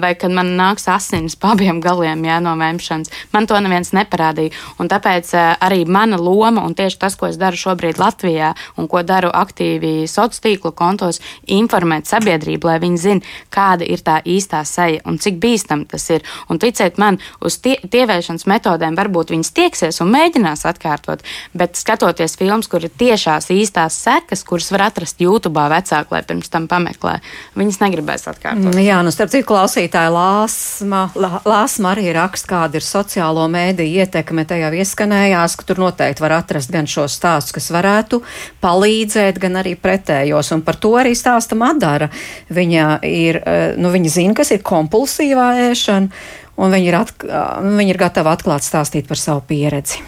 vai kad man nāks asins pa abiem galiem jā, no vēmšanas. Man to neviens neparādīja. Un tāpēc arī mana loma un tieši tas, ko es daru šobrīd Latvijā un ko daru aktīvi sociālo tīklu kontos, informēt sabiedrību, lai viņi zinātu, kāda ir tā īstā seja un cik bīstam tas ir. Un ticiet man, uz tie, tievēšanas metodēm varbūt viņas tieksies un mēģinās atkārtot, bet skatoties filmas, kur ir tiešās īstās sekas, kuras var atrast YouTube vecā vecāki, lai pirms tam pameklē. Viņas negribēs atkārtot. Mm, jā, nu starp citu klausītāju Lāsma, Lāsma arī raksta, kāda ir sociālo mēdīju ietekme. Tajā ieskanējās, ka tur noteikti var atrast gan šos stāstus, kas varētu palīdzēt, gan arī pretējos. Un par to arī stāsta Madara. Viņa ir, eh, nu viņa zina, kas ir kompulsīvā ēšana, un viņa ir, atk viņa ir gatava atklāt stāstīt par savu pieredzi.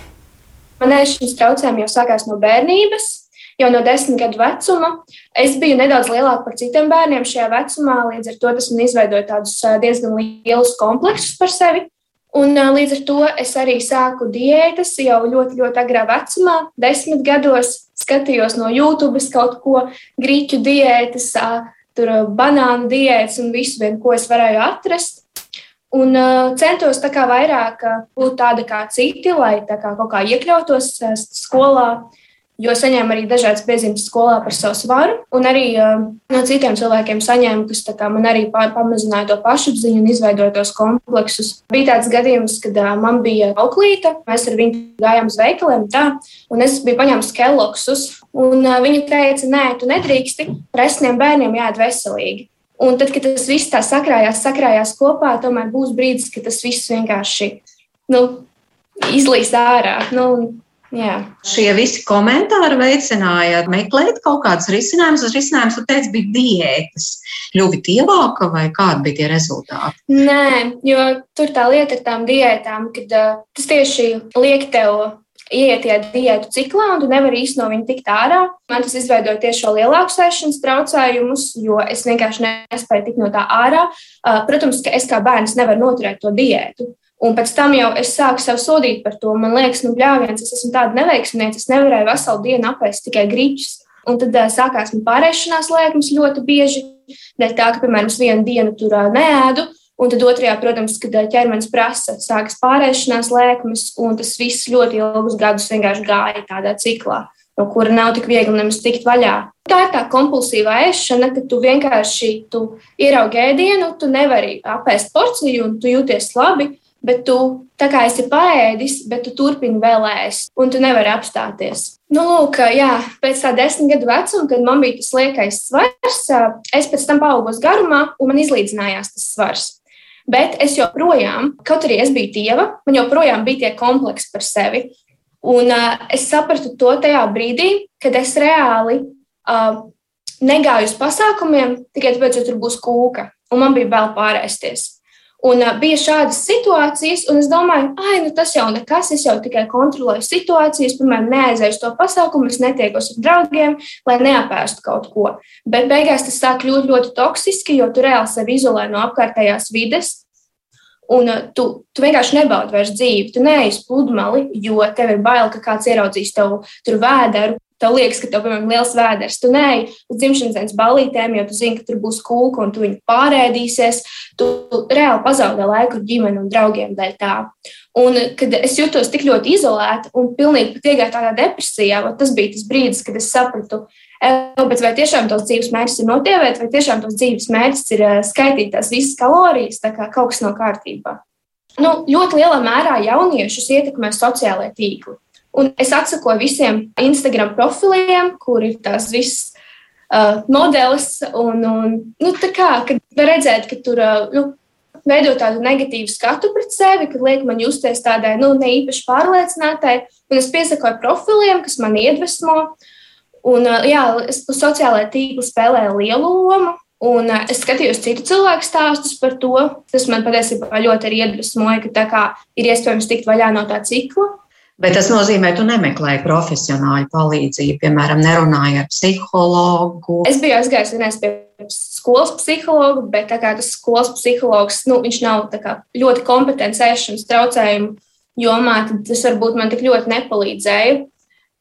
Man ēšanas traucējumi jau sākās no bērnības. Jau no desmit gadu vecuma es biju nedaudz lielāka par citiem bērniem šajā vecumā, līdz ar to tas man izveidoja tādus diezgan lielus kompleksus par sevi. Un līdz ar to es arī sāku diētas jau ļoti, ļoti agrā vecumā, desmit gados. Skatījos no YouTube kaut ko, grīķu diētas, tur banānu diētas un visu, vien, ko es varēju atrast. Un centos tā kā vairāk būt tāda kā citi, lai kā kaut kā iekļautos skolā, jo saņēmu arī dažādas piezīmes skolā par savu svaru. Un arī uh, no citiem cilvēkiem saņēmu, kas man arī pamazināja to pašapziņu un izveidoja tos kompleksus. Bija tāds gadījums, kad uh, man bija auklīte, mēs ar viņu gājām uz veikaliem, tā, un es biju paņēmis keloksus. Un uh, viņa teica, nē, tu nedrīksti, presniem bērniem jāiet veselīgi. Un tad, kad tas viss tā sakrājās, sakrājās kopā, tomēr būs brīdis, kad tas viss vienkārši nu, izlīs ārā. Nu, jā. Šie visi komentāri veicināja meklēt kaut kādus risinājumus. Tas risinājums, tu teici, bija diētas. Ļuvi tievāka vai kādi bija tie rezultāti? Nē, jo tur tā lieta ar tām diētām, kad uh, tas tieši liek tev ieiet tajā diētu ciklā, un tu nevari īstenībā no viņa tikt ārā. Man tas izveidoja tieši šo lielāku sēšanas traucējumus, jo es vienkārši nespēju tikt no tā ārā. Protams, ka es kā bērns nevaru noturēt to diētu. Un pēc tam jau es sāku sev sodīt par to. Man liekas, nu, bļāviens, es esmu tāda neveiksmīga, es nevarēju veselu dienu apēst tikai grīķus. Un tad uh, sākās man pārēšanās lēkmes ļoti bieži, dēļ tā, ka, piemēram, es vienu dienu tur uh, neēdu, Un tad otrajā, protams, kad eh, ķermenis prasa, sākas pārēšanās lēkmes, un tas viss ļoti ilgus gadus vienkārši gāja tādā ciklā, no kura nav tik viegli nemaz tikt vaļā. Tā ir tā kompulsīvā ēšana, ka tu vienkārši tu ieraugi ēdienu, tu nevari apēst porciju un tu jūties labi, bet tu tā kā esi paēdis, bet tu turpini vēl ēst, un tu nevari apstāties. Nu, lūk, jā, pēc tā desmit gadu vecuma, kad man bija tas liekais svars, es pēc tam paaugos garumā, un man izlīdzinājās tas svars. Bet es joprojām, kaut arī es biju dieva, man joprojām bija tie kompleksi par sevi. Un uh, es sapratu to tajā brīdī, kad es reāli uh, negāju uz pasākumiem tikai tāpēc, ka tur būs kūka, un man bija bail pārēsties. Un bija šādas situācijas, un es domāju, ah, nu tas jau nekas, es jau tikai kontrolēju situācijas, piemēram, neaizēju to pasākumu, es netiekos ar draugiem, lai neapēstu kaut ko. Bet beigās tas sāk kļūt ļoti toksiski, jo tu reāli sevi izolē no apkārtējās vides. Un tu, tu vienkārši nebaudi vairs dzīvi. Tu neej uz pludmali, jo tev ir bail, ka kāds ieraudzīs tev tur vēderu, Tev liekas, ka tev, piemēram, ir liels vēders. Tu neej uz dzimšanas dienas balītēm, jo tu zini, ka tur būs kūka un tu viņu pārēdīsies. Tu reāli pazaudē laiku ar ģimeni un draugiem dēļ tā. Un, kad es jutos tik ļoti izolēta un pilnīgi pat iegāju tādā depresijā, tas bija tas brīdis, kad es sapratu, bet vai tiešām tos dzīves mērķis ir notievēt, vai tiešām tos dzīves mērķis ir skaitīt tās visas kalorijas, tā kā kaut kas nav kārtībā. Nu, ļoti lielā mērā jauniešus ietekmē sociālai tīkli. Un es atsakoju visiem Instagram profiliem, kur ir tās visas uh, modelis. Un, un, nu, tā kā var redzēt, ka tur uh, nu, veido tādu negatīvu skatu pret sevi, kad liek man justies tādai nu, ne īpaši pārliecinātai. Un es piesakoju profiliem, kas man iedvesmo. Un, uh, jā, es sociālajā tīklā spēlēju lielu lomu. Un uh, es skatījos citu cilvēku stāstus par to. Tas man patiesībā ļoti iedvesmoja, ka kā ir iespējams tikt vaļā no tā cikla. Bet tas nozīmē, ka tu nemeklēji profesionāļu palīdzību, piemēram, nerunāji ar psihologu. Es biju aizgājis vienreiz pie skolas psihologa, bet tas skolas psihologs nu, nav kā, ļoti kompetents ēšanas traucējumu jomā, tad tas varbūt man tik ļoti nepalīdzēja.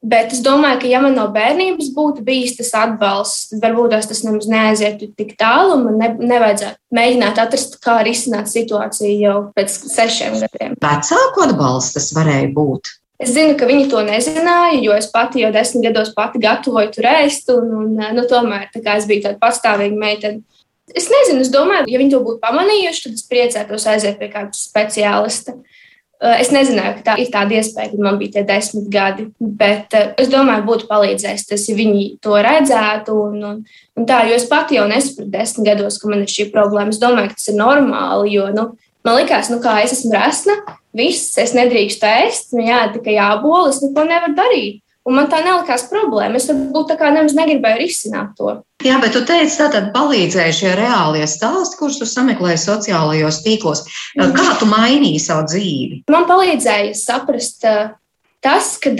Bet es domāju, ka, ja man no bērnības būtu bijis tas atbalsts, tad varbūt tas nemaz neaizietu tik tālu, un man ne, nevajadzētu mēģināt atrast, kā risināt situāciju jau pēc sešiem gadiem. Vecāku atbalsts tas varēja būt. Es zinu, ka viņi to nezināja, jo es pati jau desmit gados pati gatavoju tur ēst, un, un nu, tomēr es biju tāda patstāvīga meitene. Es nezinu, es domāju, ja viņi to būtu pamanījuši, tad es priecētos aiziet pie kāda speciālista. Es nezināju, ka tā ir tāda iespēja, kad man bija tie desmit gadi, bet es domāju, būtu palīdzējis tas, ja viņi to redzētu. Un, un, un tā, jo es pati jau nesapratu desmit gados, ka man ir šī problēma. Es domāju, ka tas ir normāli, jo nu, man likās, nu, kā es esmu resna, viss, es nedrīkstu ēst, man jādara tikai jābola, es neko nevaru darīt. Un man tā nelikās problēma. Es varbūt tā kā nemaz negribēju risināt to. Jā, bet tu teici, tā tad palīdzēja šie reālie stāsti, kurus tu sameklēji sociālajos tīklos. Kā tu mainīji savu dzīvi? Man palīdzēja saprast tas, ka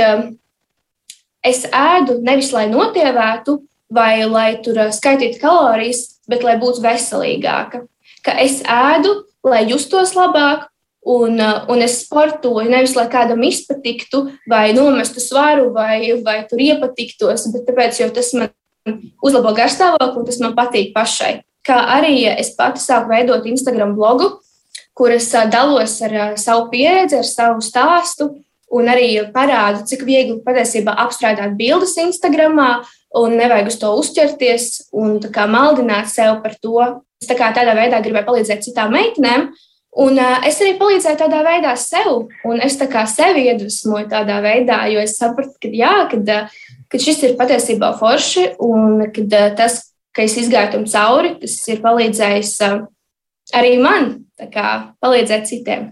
es ēdu nevis lai notievētu vai lai tur skaitītu kalorijas, bet lai būtu veselīgāka. Ka es ēdu, lai justos labāk, Un, uh, un es sportoju nevis lai kādam izpatiktu, vai nomestu svaru, vai, vai tur iepatiktos, bet tāpēc, jo tas man uzlabo garstāvokli un tas man patīk pašai. Kā arī es pati sāku veidot Instagram blogu, kuras uh, dalos ar uh, savu pieredzi, ar savu stāstu, un arī parādu, cik viegli patiesībā apstrādāt bildes Instagram, un nevajag uz to uzķerties un maldināt sevi par to. Es tā kā tādā veidā gribēju palīdzēt citām meitenēm, Un uh, es arī palīdzēju tādā veidā sev, un es tā kā sevi iedvesmoju tādā veidā, jo es sapratu, ka, jā, kad, kad šis ir patiesībā forši, un kad tas, ka es izgāju tam cauri, tas ir palīdzējis uh, arī man kā, palīdzēt citiem.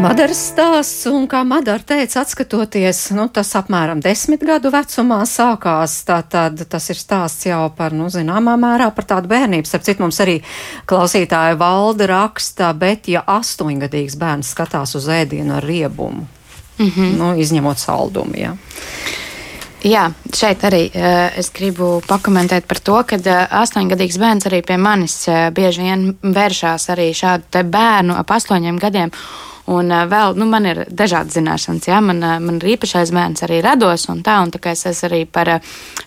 Madaras stāsts, un kā Madara teica, atskatoties, nu, tas apmēram desmit gadu vecumā sākās, tātad tas ir stāsts jau par, nu, zināmā mērā par tādu bērnību. Starp citu, mums arī klausītāja valda raksta, bet ja astoņgadīgs bērns skatās uz ēdienu ar riebumu, mm -hmm. nu, izņemot saldumu, jā. Jā, šeit arī uh, es gribu pakomentēt par to, ka uh, astoņgadīgs bērns arī pie manis uh, bieži vien vēršās arī šādu bērnu ap astoņiem gadiem. Un vēl, nu, man ir dažādas zināšanas, jā, man, man ir īpašais bērns arī rados un tā, un tā kā es esmu arī par,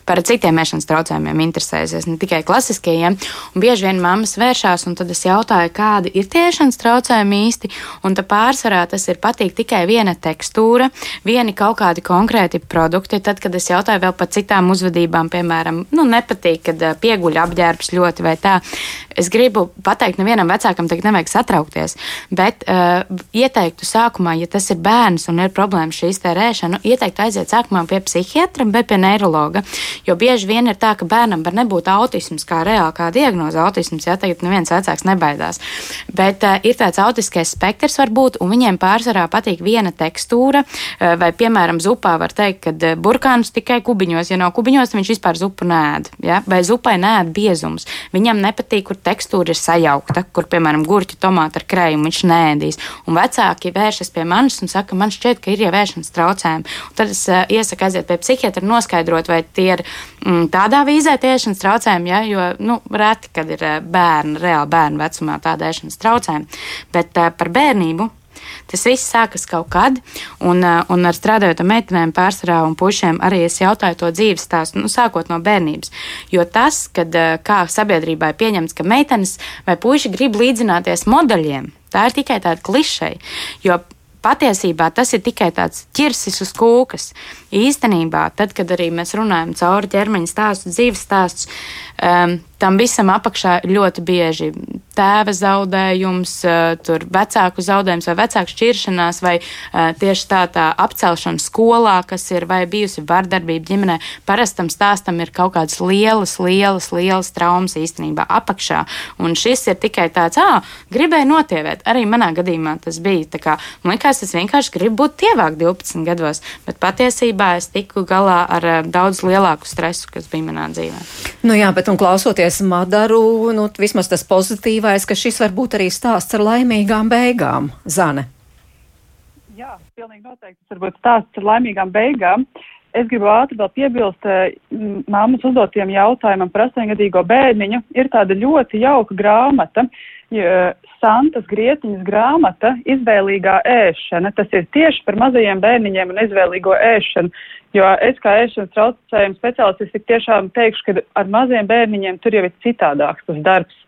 par citiem ēšanas traucējumiem interesējusies, ne tikai klasiskajiem. Un bieži vien mammas vēršās, un tad es jautāju, kādi ir tie ēšanas traucējumi īsti, un tā pārsvarā tas ir patīk tikai viena tekstūra, vieni kaut kādi konkrēti produkti. Tad, kad es jautāju vēl par citām uzvedībām, piemēram, nu, nepatīk, kad pieguļ apģērbs ļoti vai tā, es gribu pateikt, nevienam vecākam teikt, nevajag satraukties, bet uh, iet ieteiktu sākumā, ja tas ir bērns un ir problēma šīs tērēšana, nu, ieteiktu aiziet sākumā pie psihiatra vai pie neirologa. Jo bieži vien ir tā, ka bērnam var nebūt autisms kā reāli kā diagnoze autisms, ja tagad neviens vecāks nebaidās. Bet uh, ir tāds autiskais spektrs varbūt, un viņiem pārsvarā patīk viena tekstūra, uh, vai, piemēram, zupā var teikt, ka uh, burkānus tikai kubiņos, ja nav kubiņos, viņš vispār zupu nēd, ja? vai zupai nēd biezums. Viņam nepatīk, kur tekstūra ir sajaukta, kur, piemēram, gurķi, tomāti ar krējumu viņš nēdīs. Un vecā vecāki vēršas pie manis un saka, man šķiet, ka ir jau vēršanas traucējumi. Un tad es uh, iesaku aiziet pie psihiatra, noskaidrot, vai tie ir mm, tādā vīzē tiešanas traucējumi, ja, jo nu, reti, kad ir bērni, reāli bērnu vecumā tāda ēšanas traucējumi. Bet uh, par bērnību. Tas viss sākas kaut kad, un, un ar strādājot ar meitenēm, pārsvarā un pušiem, arī es jautāju to dzīves stāstu, nu, sākot no bērnības. Jo tas, kad kā sabiedrībā ir pieņemts, ka meitenes vai puiši grib līdzināties modeļiem, Tā ir tikai tāda klišeja. Jo patiesībā tas ir tikai tāds ķirsis uz kūkas. Īstenībā, tad, kad arī mēs runājam cauri ķermeņa stāstu, dzīves stāstus, um, tam visam apakšā ļoti bieži tēva zaudējums, uh, vecāku zaudējums vai vecāku šķiršanās, vai uh, tieši tā tā apcelšana skolā, kas ir vai bijusi vardarbība ģimenē. Parastam stāstam ir kaut kādas lielas, lielas, lielas traumas īstenībā apakšā. Un šis ir tikai tāds, ah, gribēju notievēt. Arī manā gadījumā tas bija. Kā, man liekas, es vienkārši gribu būt tievāk 12 gados, bet patiesībā es tiku galā ar uh, daudz lielāku stresu, kas bija manā dzīvē. Nu jā, bet un klausoties Madaru, nu, vismaz tas pozitīvais, ka šis var būt arī stāsts ar laimīgām beigām, Zane. Jā, pilnīgi noteikti tas var būt stāsts ar laimīgām beigām. Es gribu ātri vēl piebilst māmas uzdotiem jautājumam par astoņgadīgo bērniņu. Ir tāda ļoti jauka grāmata, Santas Grietiņas grāmata Izvēlīgā ēšana. Tas ir tieši par mazajiem bērniņiem un izvēlīgo ēšanu. Jo es kā ēšanas traucējumu speciālists tik tiešām teikšu, ka ar maziem bērniņiem tur jau ir citādāks tas darbs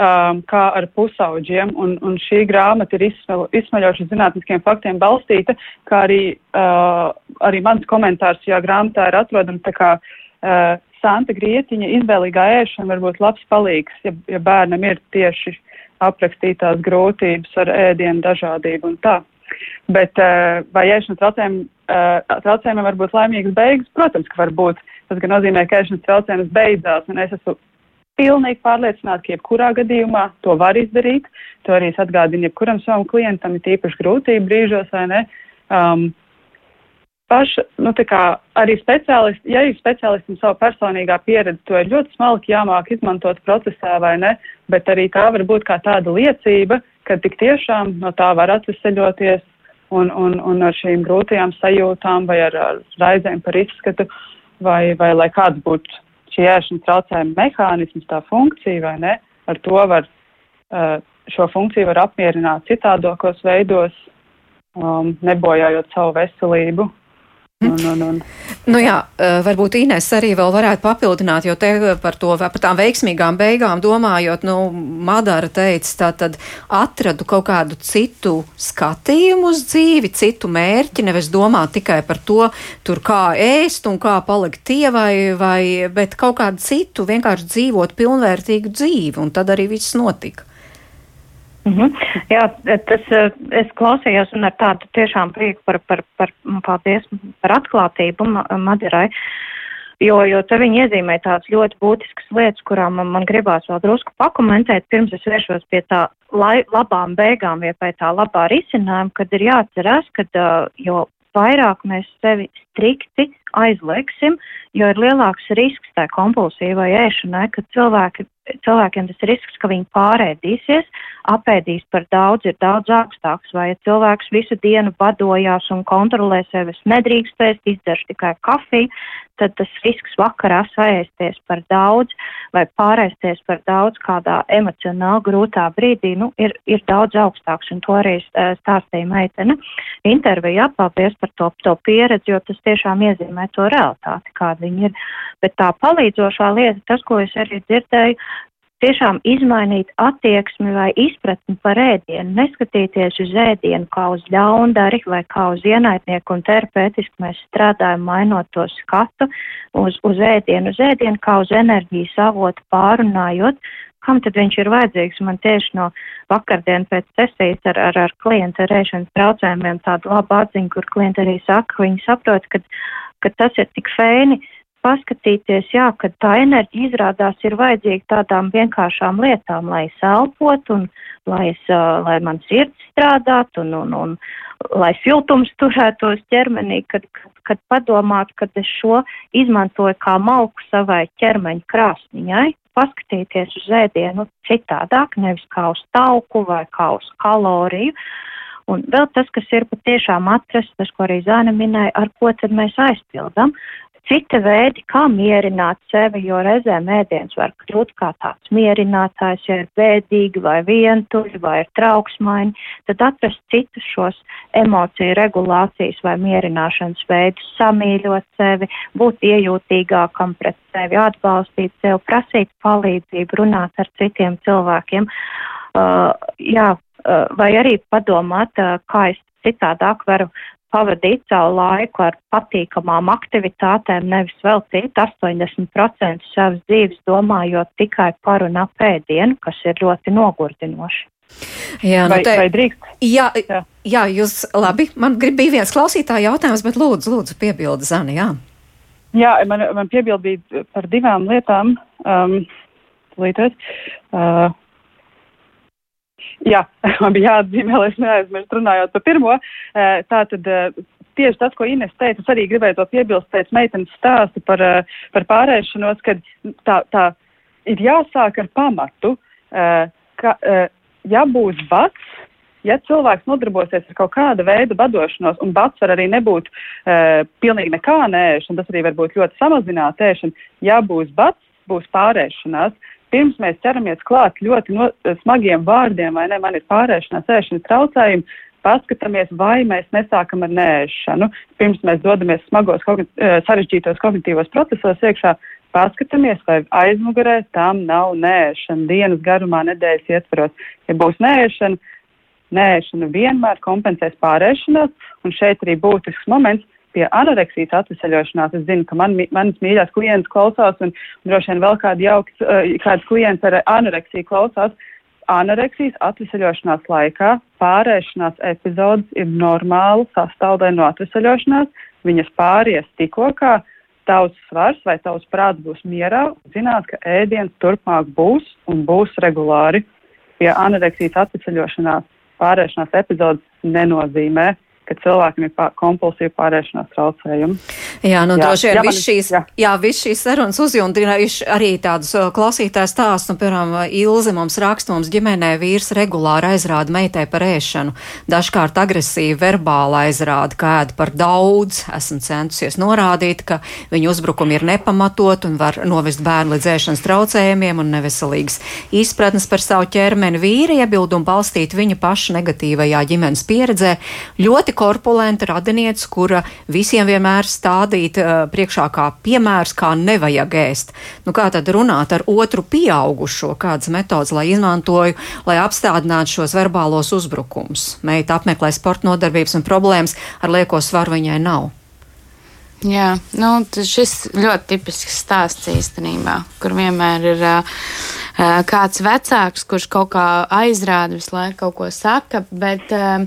um, kā ar pusauģiem. Un, un šī grāmata ir izsmel, izsmeļoša zinātniskiem faktiem balstīta, kā arī, uh, arī mans komentārs šajā grāmatā ir atrodams uh, santa grieķiņa izvēlīgā ēšana var būt labs palīgs, ja, ja bērnam ir tieši aprakstītās grūtības ar ēdienu dažādību un tā. Bet vai ēšanas traucējumi, traucējumiem var būt laimīgas beigas? Protams, ka var būt. Tas gan nozīmē, ka ēšanas traucējums beidzās, un es esmu pilnīgi pārliecināta, ka jebkurā gadījumā to var izdarīt. To arī es atgādinu jebkuram savam klientam, ir tīpaši grūtību brīžos, vai ne? Um, paša, nu, kā, arī speciālisti, ja ir speciālistam savu personīgā pieredze, to ir ļoti smalki jāmāk izmantot procesā, vai ne, bet arī tā var būt kā tāda liecība, ka tik tiešām no tā var atveseļoties un, un, un ar šīm grūtajām sajūtām vai ar, ar raizēm par izskatu, vai, vai lai kāds būtu šī ēšanas traucējuma mehānisms, tā funkcija, vai ne, ar to var, uh, šo funkciju var apmierināt citādokos veidos, um, nebojājot savu veselību Un, un, un. Nu jā, eh, varbūt Inês arī vēl varētu papildināt, jo te par to, par tām veiksmīgām beigām domājot, nu, Madara teica, tā tad atradu kaut kādu citu skatījumu uz dzīvi, citu mērķi, nevis domāt tikai par to, tur kā ēst un kā palikt tievai, vai, bet kaut kādu citu, vienkārši dzīvot pilnvērtīgu dzīvi, un tad arī viss notika. Mm -hmm. Jā, tas eh, es klausījos un ar tādu tiešām prieku par, par, par, paldies par atklātību Madirai, jo, jo te viņi iezīmē tādas ļoti būtiskas lietas, kurām man, man gribās vēl drusku pakomentēt, pirms es vēršos pie tā lai, labām beigām vai pie tā labā risinājuma, kad ir jāatcerās, ka, eh, jo vairāk mēs sevi strikti aizliegsim, jo ir lielāks risks tā kompulsīvai ēšanai, ka cilvēki, cilvēkiem tas risks, ka viņi pārēdīsies, apēdīs par daudz, ir daudz augstāks, vai ja cilvēks visu dienu badojās un kontrolē sevi, es nedrīkstēs, izdaršu tikai kafiju, tad tas risks vakarā saēsties par daudz vai pārēsties par daudz kādā emocionāli grūtā brīdī, nu, ir, ir daudz augstāks, un to arī stāstīja meitene. Intervija apaldies par to, to pieredzi, jo tas tiešām iezīmē to realitāti, kāda viņi ir. Bet tā palīdzošā lieta, tas, ko es arī dzirdēju, tiešām izmainīt attieksmi vai izpratni par ēdienu, neskatīties uz ēdienu kā uz ļaundari vai kā uz ienaidnieku un terapeitiski mēs strādājam mainot to skatu uz, uz ēdienu, uz ēdienu kā uz enerģijas avotu pārunājot, kam tad viņš ir vajadzīgs. Man tieši no vakardien pēc sesijas ar, ar, ar klientu ar ēšanas traucējumiem tādu labu atziņu, kur klienti arī saka, ka viņi saprot, ka, ka tas ir tik fēni paskatīties, jā, ka tā enerģija izrādās ir vajadzīga tādām vienkāršām lietām, lai es elpotu un lai, es, lai man sirds strādātu un, un, un lai siltums turētos ķermenī, kad, kad, kad padomātu, kad es šo izmantoju kā malku savai ķermeņa krāsniņai, paskatīties uz ēdienu citādāk, nevis kā uz tauku vai kā uz kaloriju. Un vēl tas, kas ir patiešām atrasts, tas, ko arī Zāne minēja, ar ko tad mēs aizpildam cita veidi, kā mierināt sevi, jo reizēm ēdiens var kļūt kā tāds mierinātājs, ja ir bēdīgi vai vientuļi vai ir trauksmaini, tad atrast citus šos emociju regulācijas vai mierināšanas veidus, samīļot sevi, būt iejūtīgākam pret sevi, atbalstīt sevi, prasīt palīdzību, runāt ar citiem cilvēkiem. Uh, jā, uh, vai arī padomāt, uh, kā es citādāk varu pavadīt savu laiku ar patīkamām aktivitātēm, nevis veltīt 80% savas dzīves domājot tikai par un ap ēdienu, kas ir ļoti nogurdinoši. Jā, nu vai, te, vai drīkst? Jā, jā. jā, jūs labi. Man grib, bija viens klausītāja jautājums, bet lūdzu, lūdzu piebildi, Zani, jā. Jā, man, man piebildi bija par divām lietām. Um, līdz, uh, Jā, man bija jāatzīmē, lai es neaizmirstu runājot par pirmo. Eh, tā tad eh, tieši tas, ko Ines teica, es arī gribēju to piebilst pēc meitenes stāsta par, eh, par pārēšanos, ka tā, tā ir jāsāk ar pamatu, ka, ja būs bats, ja cilvēks nodarbosies ar kaut kāda veida badošanos, un bats var arī nebūt pilnīgi nekā nēšana, tas arī var būt ļoti samazināta ēšana, ja būs bats, būs pārēšanās, pirms mēs ķeramies klāt ļoti no, smagiem vārdiem, vai ne, man ir pārēšanās ēšanas traucējumi, paskatāmies, vai mēs nesākam ar nēšanu. Pirms mēs dodamies smagos kogn eh, sarežģītos kognitīvos procesos iekšā, paskatāmies, vai aizmugurē tam nav nēšana dienas garumā, nedēļas ietvaros. Ja būs nēšana, nēšana vienmēr kompensēs pārēšanos, un šeit arī būtisks moments pie anoreksijas atvesaļošanās. Es zinu, ka man, manas mīļās klientes klausās un droši vien vēl kādi jauks, uh, kāds klients ar anoreksiju klausās. Anoreksijas atvesaļošanās laikā pārēšanās epizodes ir normāla sastāvdaļa no atvesaļošanās. Viņas pāries tikko kā tavs svars vai tavs prāts būs mierā, zināt, ka ēdiens turpmāk būs un būs regulāri. Pie anoreksijas atvesaļošanās pārēšanās epizodes nenozīmē, ka cilvēkam ir pār, kompulsīva pārēšanās traucējumi. Jā, nu jā, droši vien viss šīs, jā. Jā, viss šīs sarunas uzjundinājuši arī tādus klausītājs stāstus, nu, piemēram, Ilze mums raksta, mums ģimenē vīrs regulāri aizrāda meitai par ēšanu, dažkārt agresīvi verbāli aizrāda, ka ēd par daudz, esmu centusies norādīt, ka viņa uzbrukumi ir nepamatot un var novest bērnu līdz ēšanas traucējumiem un neveselīgas izpratnes par savu ķermeni vīri iebildumu balstīt viņa paša negatīvajā ģimenes pieredzē. Ļoti korpulenta radiniece, kura visiem vienmēr stādīt uh, priekšā kā piemērs, kā nevajag ēst. Nu, kā tad runāt ar otru pieaugušo, kādas metodas, lai izmantoju, lai apstādinātu šos verbālos uzbrukumus? Meita apmeklē sporta nodarbības un problēmas ar lieko svaru viņai nav. Jā, nu, šis ļoti tipisks stāsts īstenībā, kur vienmēr ir uh, kāds vecāks, kurš kaut kā aizrāda visu laiku kaut ko saka, bet uh,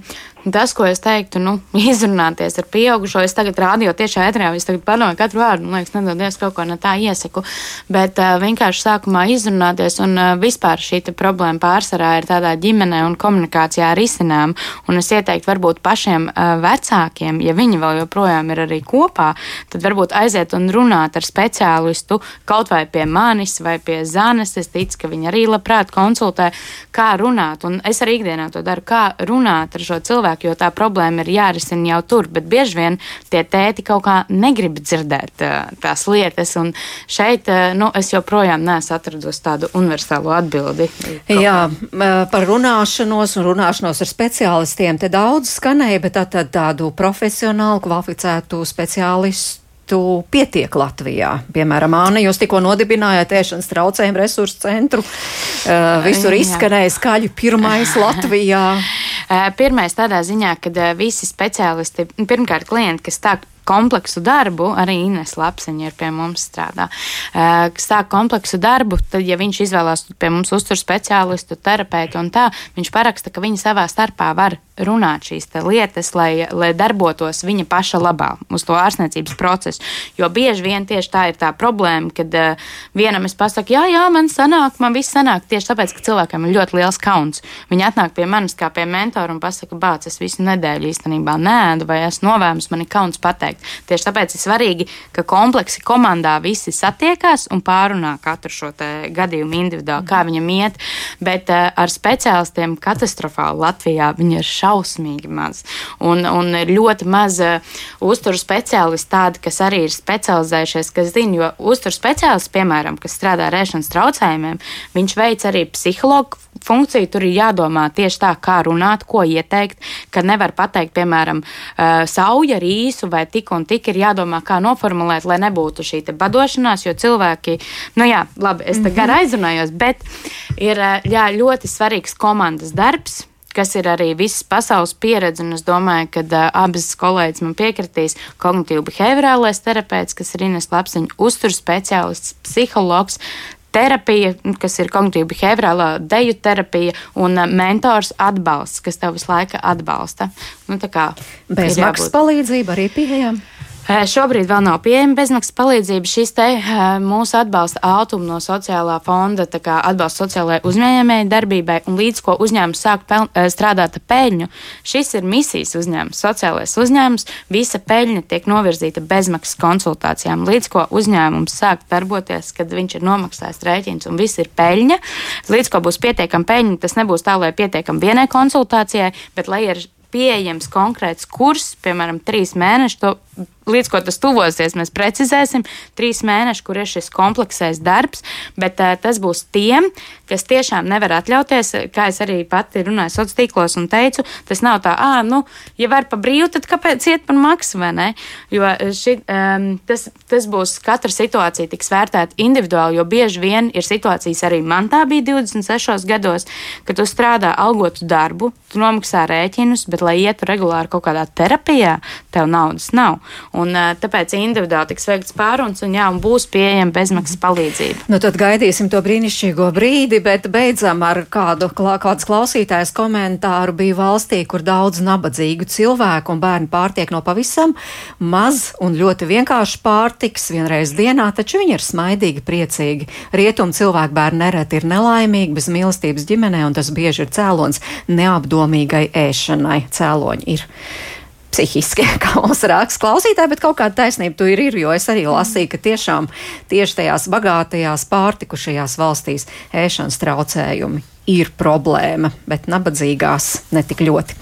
tas, ko es teiktu, nu, izrunāties ar pieaugušo, es tagad rādio tiešā ētrā, es tagad padomāju katru vārdu, man liekas, nedodies kaut ko no tā iesaku, bet uh, vienkārši sākumā izrunāties un uh, vispār šī problēma pārsvarā ir tādā ģimenē un komunikācijā risinām, un es ieteiktu varbūt pašiem uh, vecākiem, ja viņi vēl joprojām ir arī kopā, tad varbūt aiziet un runāt ar speciālistu kaut vai pie manis vai pie Zanes, es ticu, ka viņi arī labprāt konsultē, kā runāt, un es arī ikdienā to daru, kā runāt ar šo cilvēku, cilvēku, jo tā problēma ir jārisina jau tur. Bet bieži vien tie tēti kaut kā negrib dzirdēt uh, tās lietas. Un šeit uh, nu, es joprojām neesmu atradusi tādu universālu atbildi. Jā, par runāšanos un runāšanos ar speciālistiem te daudz skanēja, bet tā, tā, tādu profesionālu, kvalificētu speciālistu projektu pietiek Latvijā? Piemēram, Māne, jūs tikko nodibinājāt ēšanas traucējumu resursu centru. Visur izskanēja skaļi pirmais Latvijā. Pirmais tādā ziņā, ka visi speciālisti, pirmkārt, klienti, kas tā kompleksu darbu, arī Ines Lapseņa ir pie mums strādā, kas sāk kompleksu darbu, tad, ja viņš izvēlās pie mums uztur speciālistu, terapeitu un tā, viņš paraksta, ka viņi savā starpā var runāt šīs lietas, lai, lai darbotos viņa paša labā uz to ārstniecības procesu. Jo bieži vien tieši tā ir tā problēma, kad uh, vienam es pasaku, jā, jā, man sanāk, man viss sanāk tieši tāpēc, ka cilvēkam ir ļoti liels kauns. Viņi atnāk pie manis kā pie mentora un pasaka, bāc, es visu nedēļu īstenībā nēdu vai esmu novēms, man ir kauns pateikt. Tieši tāpēc ir svarīgi, ka kompleksi komandā visi satiekās un pārunā katru šo gadījumu individuāli, kā viņam iet, bet uh, ar speciālistiem katastrofāli Latvijā viņi ir šausmīgi maz. Un, un ir ļoti maz uh, uzturu speciālistu tādi, kas arī ir specializējušies, kas zina, jo uzturu speciālists, piemēram, kas strādā ar ēšanas traucējumiem, viņš veic arī psihologu funkciju. Tur ir jādomā tieši tā, kā runāt, ko ieteikt, ka nevar pateikt, piemēram, sauja ar īsu vai tik un tik ir jādomā, kā noformulēt, lai nebūtu šī badošanās, jo cilvēki, nu jā, labi, es te gar mhm. aizrunājos, bet ir jā, ļoti svarīgs komandas darbs kas ir arī visas pasaules pieredze. Un es domāju, ka uh, abas kolēģis man piekritīs. Kognitīvi behaviorālais terapeits, kas ir Ines Lapsiņa, uzturs speciālists, psihologs, terapija, kas ir kognitīva behaviorālā deju terapija, un mentors atbalsts, kas tev visu laiku atbalsta. Nu, Bezmaksas palīdzība arī pieejama. Šobrīd vēl nav pieejama bezmaksas palīdzība. Šis te mūsu atbalsta ātuma no sociālā fonda atbalsta sociālajai uzņēmēji darbībai, un līdz ko uzņēmums sāk peln, strādāt ar peļņu, šis ir misijas uzņēmums, sociālais uzņēmums. Visa peļņa tiek novirzīta bezmaksas konsultācijām. Līdz ko uzņēmums sāk darboties, kad viņš ir nomaksājis rēķins un viss ir peļņa. Līdz ko būs pietiekama peļņa, tas nebūs tā, lai pietiekam vienai konsultācijai, bet lai ir pieejams konkrēts kurs, piemēram, trīs mēneši, to līdz ko tas tuvosies, mēs precizēsim, trīs mēneši, kur ir šis kompleksais darbs, bet uh, tas būs tiem, kas tiešām nevar atļauties, kā es arī pati runāju sociālos tīklos un teicu, tas nav tā, ah, nu, ja var pa brīvu, tad kāpēc iet par maksu, vai ne? Jo ši, um, tas, tas būs katra situācija tiks vērtēta individuāli, jo bieži vien ir situācijas arī man tā bija 26 gados, ka tu strādā algotu darbu, tu nomaksā rēķinus, bet, lai ietu regulāri kaut kādā terapijā, tev naudas nav. Un, tāpēc individuāli tiks veikts pārunas un, jā, un būs pieejama bezmaksas palīdzība. Nu, tad gaidīsim to brīnišķīgo brīdi, bet beidzam ar kādu kāds klausītājs komentāru. Bija valstī, kur daudz nabadzīgu cilvēku un bērni pārtiek no pavisam maz un ļoti vienkārši pārtiks vienreiz dienā, taču viņi ir smaidīgi, priecīgi. Rietumu cilvēku bērni nereti ir nelaimīgi, bez mīlestības ģimenē, un tas bieži ir cēlons neapdomīgai ēšanai. Cēloņi ir psihiski, kā mums raksta klausītāji, bet kaut kāda taisnība tur ir, ir, jo es arī lasīju, ka tiešām tieši tajās bagātajās pārtikušajās valstīs ēšanas traucējumi ir problēma, bet nabadzīgās netik ļoti.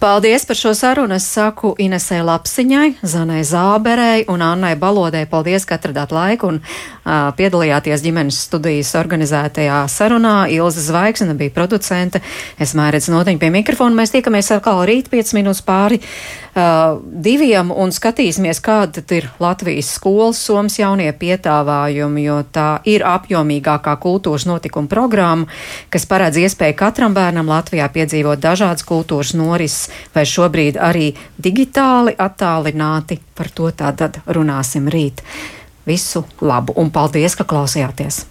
Paldies par šo sarunu. Es saku Inesē Lapsiņai, Zanai Zāberei un Annai Balodai. Paldies, ka atradāt laiku un uh, piedalījāties ģimenes studijas organizētajā sarunā. Ilza Zvaigzne bija producente. Es mērķis notiņu pie mikrofona. Mēs tiekamies atkal rīt 5 minūtes pāri uh, diviem un skatīsimies, kāda ir Latvijas skolas somas jaunie pietāvājumi, jo tā ir apjomīgākā kultūras notikuma programma, kas paredz iespēju katram bērnam Latvijā piedzīvot dažādas kultūras norises, vai šobrīd arī digitāli attālināti. Par to tātad runāsim rīt. Visu labu un paldies, ka klausījāties!